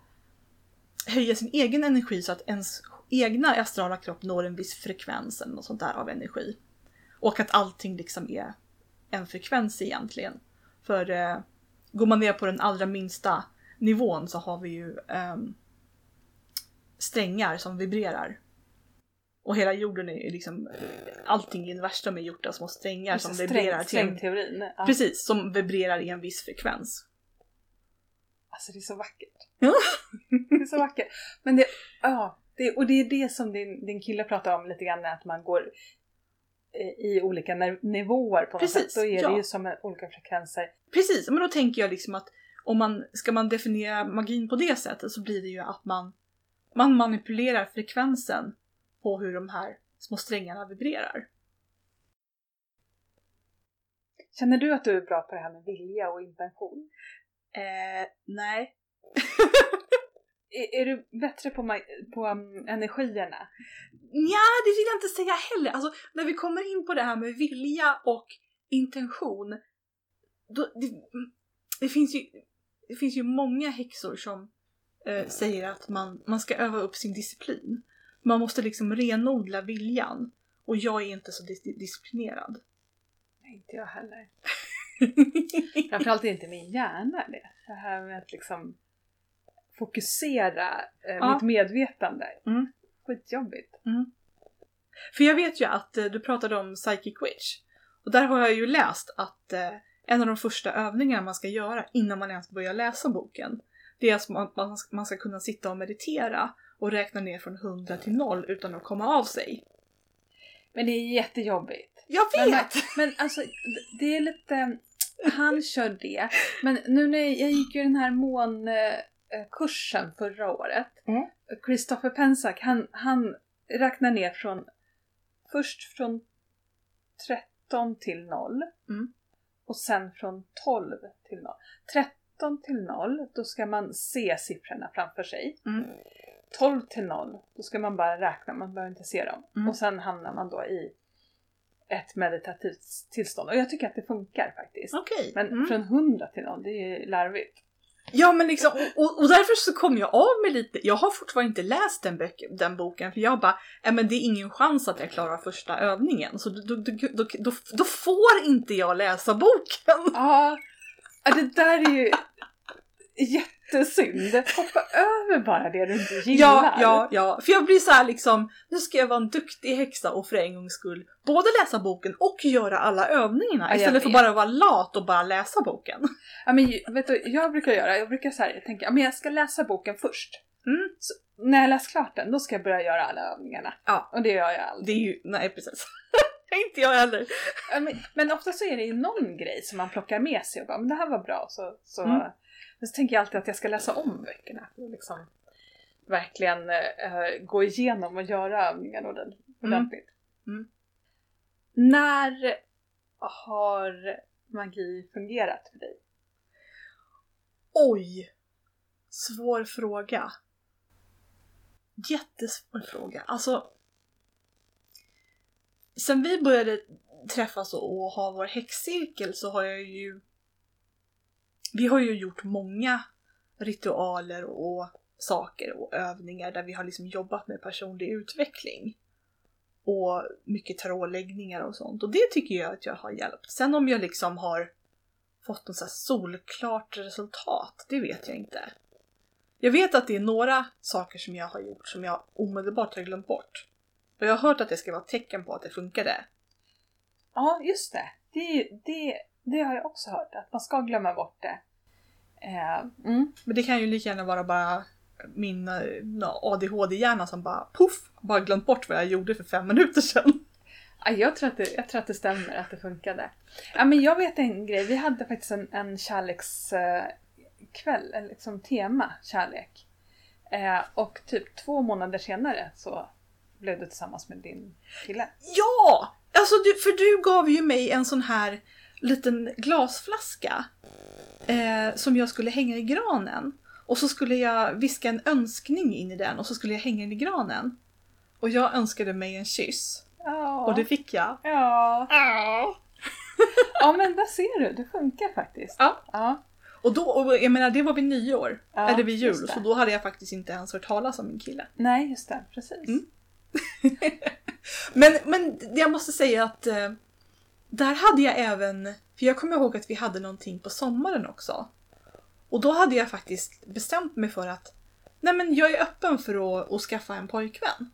höja sin egen energi så att ens egna astrala kropp når en viss frekvens eller något sånt där av energi. Och att allting liksom är en frekvens egentligen. För eh, går man ner på den allra minsta nivån så har vi ju ehm, strängar som vibrerar. Och hela jorden är liksom, allting i universum är gjort av små strängar som Sträng- vibrerar till en. Ja. Precis, som vibrerar i en viss frekvens. Alltså det är så vackert. Ja. det är så vackert. Men det, ja, det, och det är det som din, din kille pratar om lite grann, att man går eh, i olika nivåer på något Precis, sätt. Då är ja. det ju som olika frekvenser. Precis, men då tänker jag liksom att om man, ska man definiera magin på det sättet så blir det ju att man, man manipulerar frekvensen på hur de här små strängarna vibrerar. Känner du att du är bra på det här med vilja och intention? Eh, nej. Är, är du bättre på, på um, energierna? Ja, det vill jag inte säga heller. Alltså, när vi kommer in på det här med vilja och intention. Då, det, det, finns ju, det finns ju många häxor som eh, säger att man, man ska öva upp sin disciplin. Man måste liksom renodla viljan. Och jag är inte så dis- disciplinerad. Nej, inte jag heller. Framförallt är inte min hjärna det. Det här med att liksom fokusera eh, Ja. mitt medvetande. Mm. Skitjobbigt. För jag vet ju att eh, du pratade om Psychic Witch. Och där har jag ju läst att eh, en av de första övningarna man ska göra innan man ens börjar läsa boken, det är att man, man ska kunna sitta och meditera och räkna ner från 100 till 0 utan att komma av sig. Men det är jättejobbigt. Jag Men, vet! men alltså, d- det är lite... Han kör det. Men nu när jag, jag gick ju den här månkursen förra året. Mm. Christopher Pensack, han, han räknar ner från... Först från 13 till 0. Mm. Och sen från 12 till 0. 13 till 0, då ska man se siffrorna framför sig. Mm. 12 till 0, då ska man bara räkna, man behöver inte se dem. Mm. Och sen hamnar man då i ett meditativt tillstånd. Och jag tycker att det funkar faktiskt. Okej. Men Mm. från 100 till 0, det är ju larvigt. Ja men liksom, och, och, därför så kom jag av med lite, jag har fortfarande inte läst den, bök, den boken för jag bara, äh, men det är ingen chans att jag klarar första övningen så då, då, då, då, då, får inte jag läsa boken. Ja, det där är ju jättesynd. Hoppa över bara det du inte gillar. Ja, ja, ja. För jag blir så här liksom, nu ska jag vara en duktig häxa och för en gångs skull både läsa boken och göra alla övningarna Ja, jag istället för bara vara lat och bara läsa boken. Ja, men vet du, jag brukar göra, jag brukar så här, tänka, ja, men jag ska läsa boken först. Mm. Så, när jag läst klart den, då ska jag börja göra alla övningarna. Ja. Och det gör jag aldrig. Det är ju, nej precis. inte jag heller. Men, men ofta så är det ju någon grej som man plockar med sig och bara, men det här var bra. Så, så, Mm. Men så tänker jag alltid att jag ska läsa om böckerna. Och liksom verkligen eh, gå igenom och göra övningarna ordent- ordentligt. Mm. När har magi fungerat för dig? Oj! Svår fråga. Jättesvår fråga. Alltså... Sen vi började träffas och ha vår häxcirkel så har jag ju... Vi har ju gjort många ritualer och saker och övningar där vi har liksom jobbat med personlig utveckling. och mycket tarotläggningar och sånt. Och det tycker jag att jag har hjälpt. Sen om jag liksom har fått något så här solklart resultat, det vet jag inte. Jag vet att det är några saker som jag har gjort som jag omedelbart har glömt bort. Och jag har hört att det ska vara tecken på att det funkade. Ja, just det. Det, det, det har jag också hört, att man ska glömma bort det. Eh, mm. Men det kan ju lika gärna vara bara min eh, ADHD-hjärna som bara poff, bara glömt bort vad jag gjorde för fem minuter sedan. Ja, jag, tror att det, jag tror att det stämmer att det funkade. Ja, men jag vet en grej, vi hade faktiskt en, en kärlekskväll, eller liksom tema kärlek. Eh, och typ två månader senare så blev du tillsammans med din kille. Ja! Alltså du, för du gav ju mig en sån här liten glasflaska eh, som jag skulle hänga i granen. Och så skulle jag viska en önskning in i den och så skulle jag hänga den i granen. Och jag önskade mig en kyss. Ja. Och det fick jag. Ja. ja, men där ser du, det funkar faktiskt. Ja. Ja. Och då, och jag menar det var vid nyår, Ja, eller vid jul, så då hade jag faktiskt inte ens hört talas om min kille. Nej, just det, precis. Mm. Men, men jag måste säga att eh, där hade jag även, för jag kommer ihåg att vi hade någonting på sommaren också. Och då hade jag faktiskt bestämt mig för att nej men jag är öppen för att, att skaffa en pojkvän.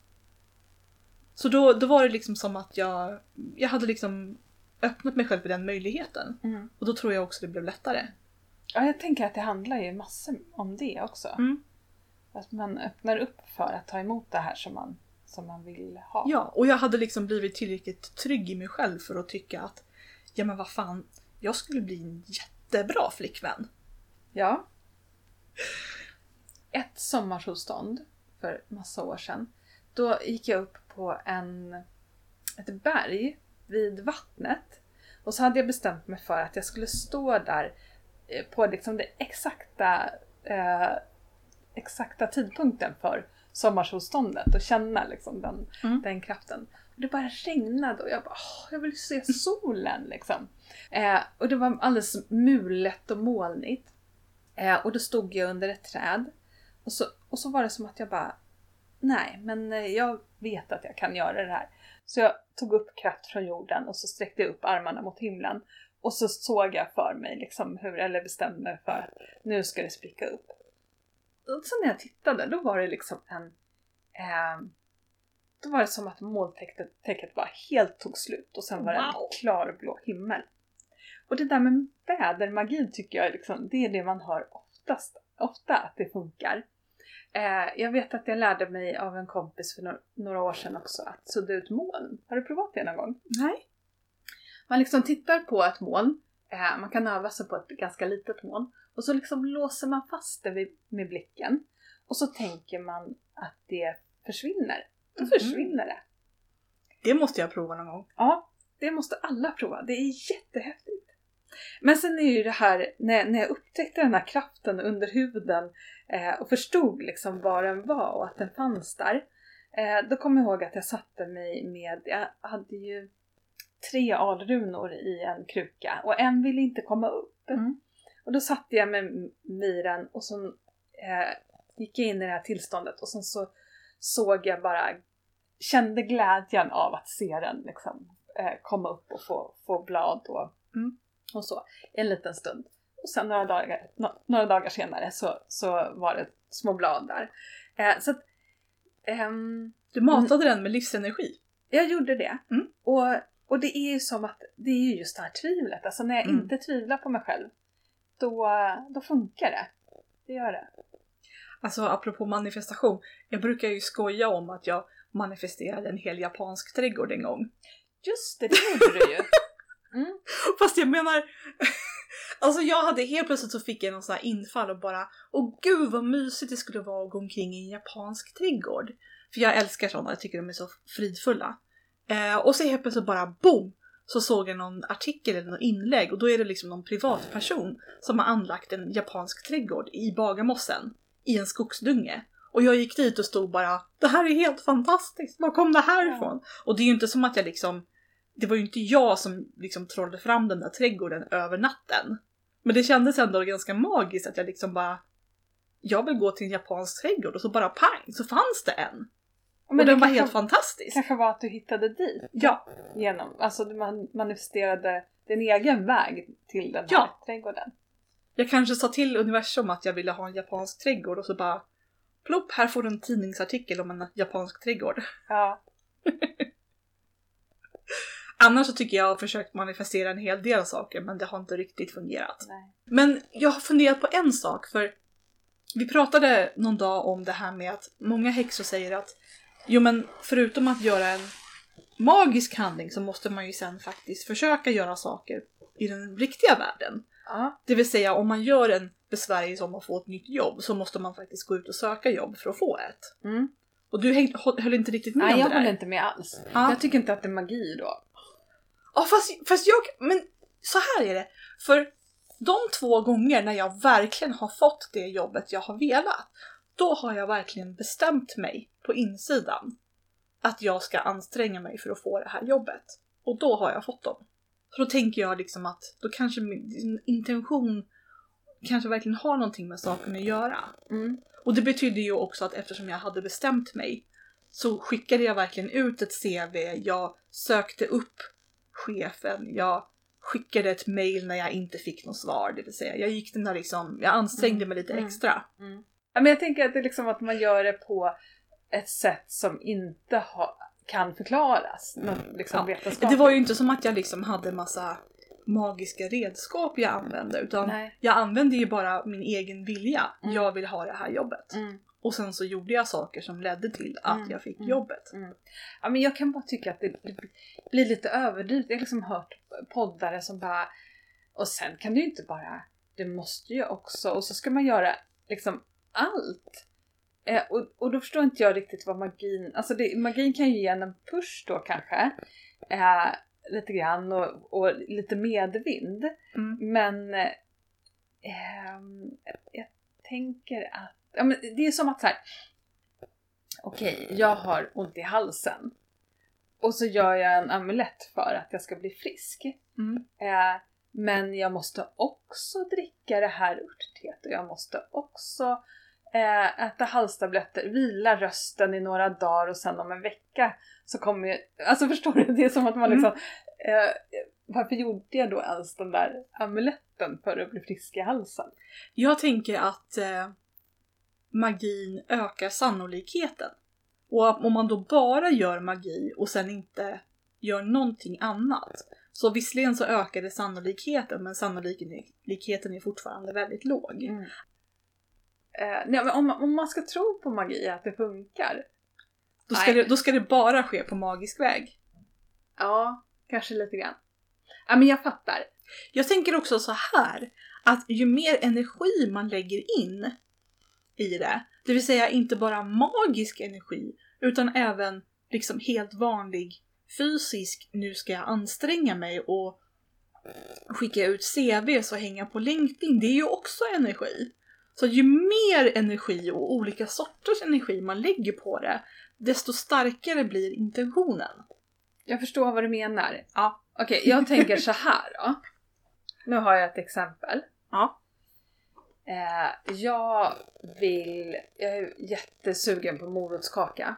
Så då, då var det liksom som att jag, jag hade liksom öppnat mig själv för den möjligheten. Mm. Och då tror jag också det blev lättare. Ja, jag tänker att det handlar ju massor om det också. Mm. Att man öppnar upp för att ta emot det här som man, som man vill ha. Ja, och jag hade liksom blivit tillräckligt trygg i mig själv för att tycka att ja men vad fan, jag skulle bli en jättebra flickvän. Ja. Ett sommarsolstånd för massa år sedan. Då gick jag upp på en, ett berg vid vattnet. Och så hade jag bestämt mig för att jag skulle stå där eh, på liksom det exakta, eh, exakta tidpunkten för sommarsolståndet och känna liksom den, Mm. den kraften. Och det bara regnade och jag bara Åh, jag vill se solen liksom. Eh, och det var alldeles mulet och molnigt. Eh, och då stod jag under ett träd. Och så, och så var det som att jag bara, nej, men eh, jag vet att jag kan göra det här. Så jag tog upp kraft från jorden och så sträckte jag upp armarna mot himlen. Och så såg jag för mig, liksom hur, eller bestämde mig för att nu ska det spricka upp. Och så när jag tittade, då var det liksom en... Eh, då var det som att molntäcket täcket bara helt tog slut och sen var det en klarblå himmel. Och det där med vädermagi tycker jag liksom, det är det man hör oftast, ofta att det funkar. Eh, jag vet att jag lärde mig av en kompis för no- några år sedan också att sudda ut moln. Har du provat det någon gång? Nej. Man liksom tittar på ett moln, eh, man kan öva sig på ett ganska litet moln och så liksom låser man fast det med blicken och så tänker man att det försvinner. Då Mhm. försvinner det. Det måste jag prova någon gång. Ja, det måste alla prova. Det är jättehäftigt. Men sen är ju det här, när, när jag upptäckte den här kraften under huden eh, och förstod liksom vad den var och att den fanns där. Eh, då kom jag ihåg att jag satte mig med, jag hade ju tre alrunor i en kruka och en ville inte komma upp. Mm. Och då satte jag i den och så eh, gick jag in i det här tillståndet och sen så såg jag bara, kände glädjen av att se den liksom eh, komma upp och få, få blad och, Mm. och så en liten stund. Och sen några dagar, no, några dagar senare så, så var det små blad där. Eh, så att, ehm, Du matade den med livsenergi. jag gjorde det. Mm. Och, och det är ju som att det är ju just det här tvivlet. Alltså när jag Mm. inte tvivlar på mig själv, då, då funkar det. Det gör det. Alltså apropå manifestation. Jag brukar ju skoja om att jag manifesterade en hel japansk trädgård en gång. Just det, det gjorde du ju. Mm. Fast jag menar, alltså jag hade helt plötsligt så fick jag någon sån här infall och bara åh gud vad mysigt det skulle vara att gå omkring i en japansk trädgård. För jag älskar sådana, jag tycker de är så fridfulla. Eh, och så helt plötsligt bara boom! Så såg jag någon artikel eller någon inlägg och då är det liksom någon privatperson som har anlagt en japansk trädgård i Bagarmossen i en skogsdunge. Och jag gick dit och stod bara det här är helt fantastiskt, var kom det här ifrån? Och det är ju inte som att jag liksom det var ju inte jag som liksom trollade fram den där trädgården över natten. Men det kändes ändå ganska magiskt att jag liksom bara jag vill gå till en japansk trädgård och så bara pang så fanns det en. Och det den var helt fantastisk. kanske var att du hittade dit Ja, genom, alltså du man- manifesterade din egen väg till den här Ja. trädgården. jag kanske sa till universum att jag ville ha en japansk trädgård och så bara plopp, här får du en tidningsartikel om en japansk trädgård. Ja. Annars så tycker jag har försökt manifestera en hel del saker men det har inte riktigt fungerat. Nej. Men jag har funderat på en sak för vi pratade någon dag om det här med att många häxor säger att jo men förutom att göra en magisk handling så måste man ju sen faktiskt försöka göra saker i den riktiga världen. Ja. Det vill säga om man gör en besvärjelse om att få ett nytt jobb så måste man faktiskt gå ut och söka jobb för att få ett. Mm. Och du häng, höll inte riktigt med Nej, om jag det där. håller inte med alls. Ja. Jag tycker inte att det är magi då. Ja fast, fast jag, men så här är det. För de två gånger när jag verkligen har fått det jobbet jag har velat, då har jag verkligen bestämt mig på insidan att jag ska anstränga mig för att få det här jobbet. Och då har jag fått dem. Så då tänker jag liksom att då kanske min intention kanske verkligen har någonting med saken att göra. Mm. Och det betyder ju också att eftersom jag hade bestämt mig så skickade jag verkligen ut ett CV, jag sökte upp chefen, jag skickade ett mail när jag inte fick något svar, det vill säga jag gick den där liksom, jag ansträngde mig lite Mm. extra. Mm. Ja, men jag tänker att det är liksom att man gör det på ett sätt som inte ha, kan förklaras. Något liksom Ja. Det var ju inte som att jag liksom hade massa magiska redskap jag använde utan Nej. jag använde ju bara min egen vilja. Mm. Jag vill ha det här jobbet. Mm. Och sen så gjorde jag saker som ledde till att Mm. jag fick Mm. jobbet. Ja, men jag kan bara tycka att det det blir lite överdrivet. Jag har liksom hört poddare som bara... Och sen kan du ju inte bara... Du måste ju också... Och så ska man göra liksom allt. Eh, och, och då förstår inte jag riktigt vad magin... Alltså det, magin kan ju ge en push då kanske. Eh, lite grann och, och lite medvind. Mm. Men eh, jag tänker att, ja, men det är som att så här. Okej, jag har ont i halsen. Och så gör jag en amulett för att jag ska bli frisk. Mm. Eh, men jag måste också dricka det här örtteet och jag måste också eh, äta halstabletter, vila rösten i några dagar och sen om en vecka så kommer jag... Alltså förstår du? Det är som att man Mm. liksom... Eh, varför gjorde jag då ens den där amuletten för att bli frisk i halsen? Jag tänker att eh, magin ökar sannolikheten. Och om man då bara gör magi och sen inte gör någonting annat. Så visserligen så ökar det sannolikheten men sannolikheten är fortfarande väldigt låg. Eh, nej, men om, om man ska tro på magi, att det funkar. Då, ska Nej. det, då ska det bara ske på magisk väg. Ja, kanske lite grann. Ja, men jag fattar. Jag tänker också så här att ju mer energi man lägger in i det, det vill säga inte bara magisk energi utan även liksom helt vanlig fysisk, nu ska jag anstränga mig och skicka ut CVs och hänga på LinkedIn, det är ju också energi. Så ju mer energi och olika sorters energi man lägger på det, desto starkare blir intentionen. Jag förstår vad du menar. Ja. Okej, jag tänker så här då. Nu har jag ett exempel. Ja. Eh, jag vill... Jag är jättesugen på morotskaka.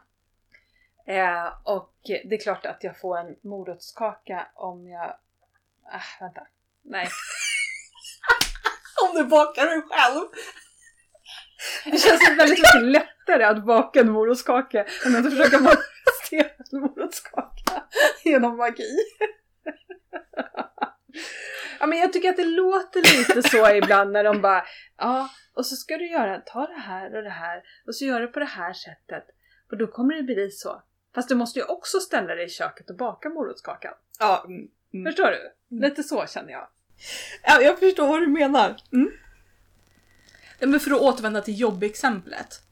Eh, och det är klart att jag får en morotskaka om jag... Ah, vänta. Nej. Om du bakar den själv! Det känns väldigt mycket lättare att baka en morotskaka än att försöka manifestera en morotskaka genom magi. Ja men jag tycker att det låter lite så ibland när de bara Ja, och så ska du göra, ta det här och det här och så gör du på det här sättet och då kommer det bli så. Fast du måste ju också ställa dig i köket och baka morotskakan. Ja, mm, mm. Förstår du? Lite så känner jag. Ja, jag förstår vad du menar. Mm. Men för att återvända till jobbexemplet.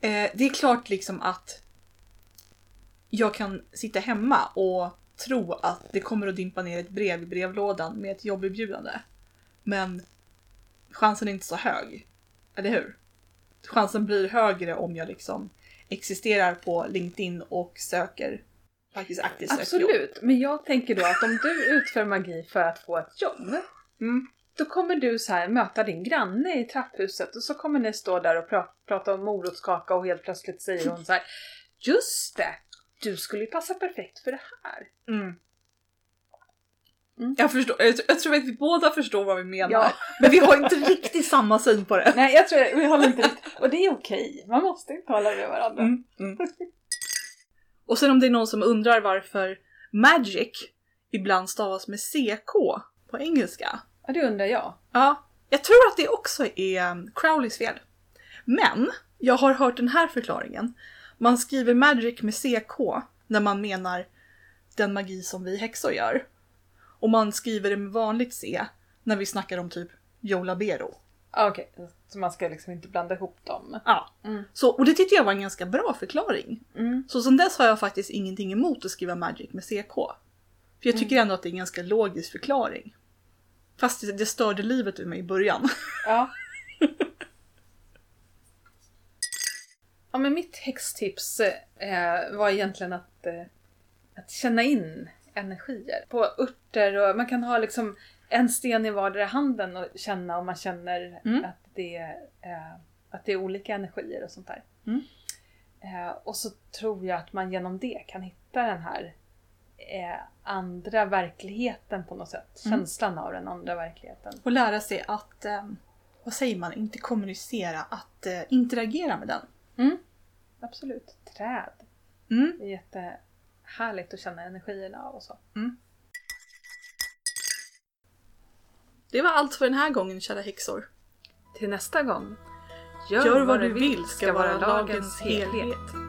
Eh, det är klart liksom att jag kan sitta hemma och tro att det kommer att dimpa ner ett brev i brevlådan med ett jobberbjudande. Men chansen är inte så hög. Eller hur? Chansen blir högre om jag liksom existerar på LinkedIn och söker faktiskt aktivt. Absolut, men jag tänker då att om du utför magi för att få ett jobb Mm. Då kommer du så här möta din granne i trapphuset och så kommer ni stå där och pra- prata om morotskaka och helt plötsligt säger hon så här just det! Du skulle ju passa perfekt för det här. Mm. Mm. Jag, förstår, jag, tror- jag tror att vi båda förstår vad vi menar. Ja. Men vi har inte riktigt samma syn på det. Nej, jag tror vi håller inte riktigt... Och det är okej. Man måste inte hålla med varandra. Mm, mm. Och sen om det är någon som undrar varför Magic ibland stavas med CK på engelska. Ja, det undrar jag. Ja, jag tror att det också är um, Crowleys fel. Men jag har hört den här förklaringen. Man skriver Magic med CK när man menar den magi som vi häxor gör. Och man skriver det med vanligt C när vi snackar om typ Joe Labero. Ja, Okej, så man ska liksom inte blanda ihop dem. Ja. Mm. Så, och det tyckte jag var en ganska bra förklaring. Mm. Så sen dess har jag faktiskt ingenting emot att skriva Magic med CK. För jag tycker ändå att det är en ganska logisk förklaring. Fast det, det störde livet ur mig i början. Ja. ja, men mitt häxtips eh, var egentligen att, eh, att känna in energier på örter och man kan ha liksom en sten i vardera handen och känna om man känner Mm. att, det, är, eh, att det är olika energier och sånt där. Mm. Eh, och så tror jag att man genom det kan hitta den här eh, andra verkligheten på något sätt. Mm. Känslan av den andra verkligheten. Och lära sig att, eh, vad säger man, inte kommunicera, att eh, interagera med den. Mm. Absolut. Träd. Mm. Det är jättehärligt att känna energierna av och så. Det var allt för den här gången kära häxor. Till nästa gång. Gör vad du vill ska vara lagens helhet.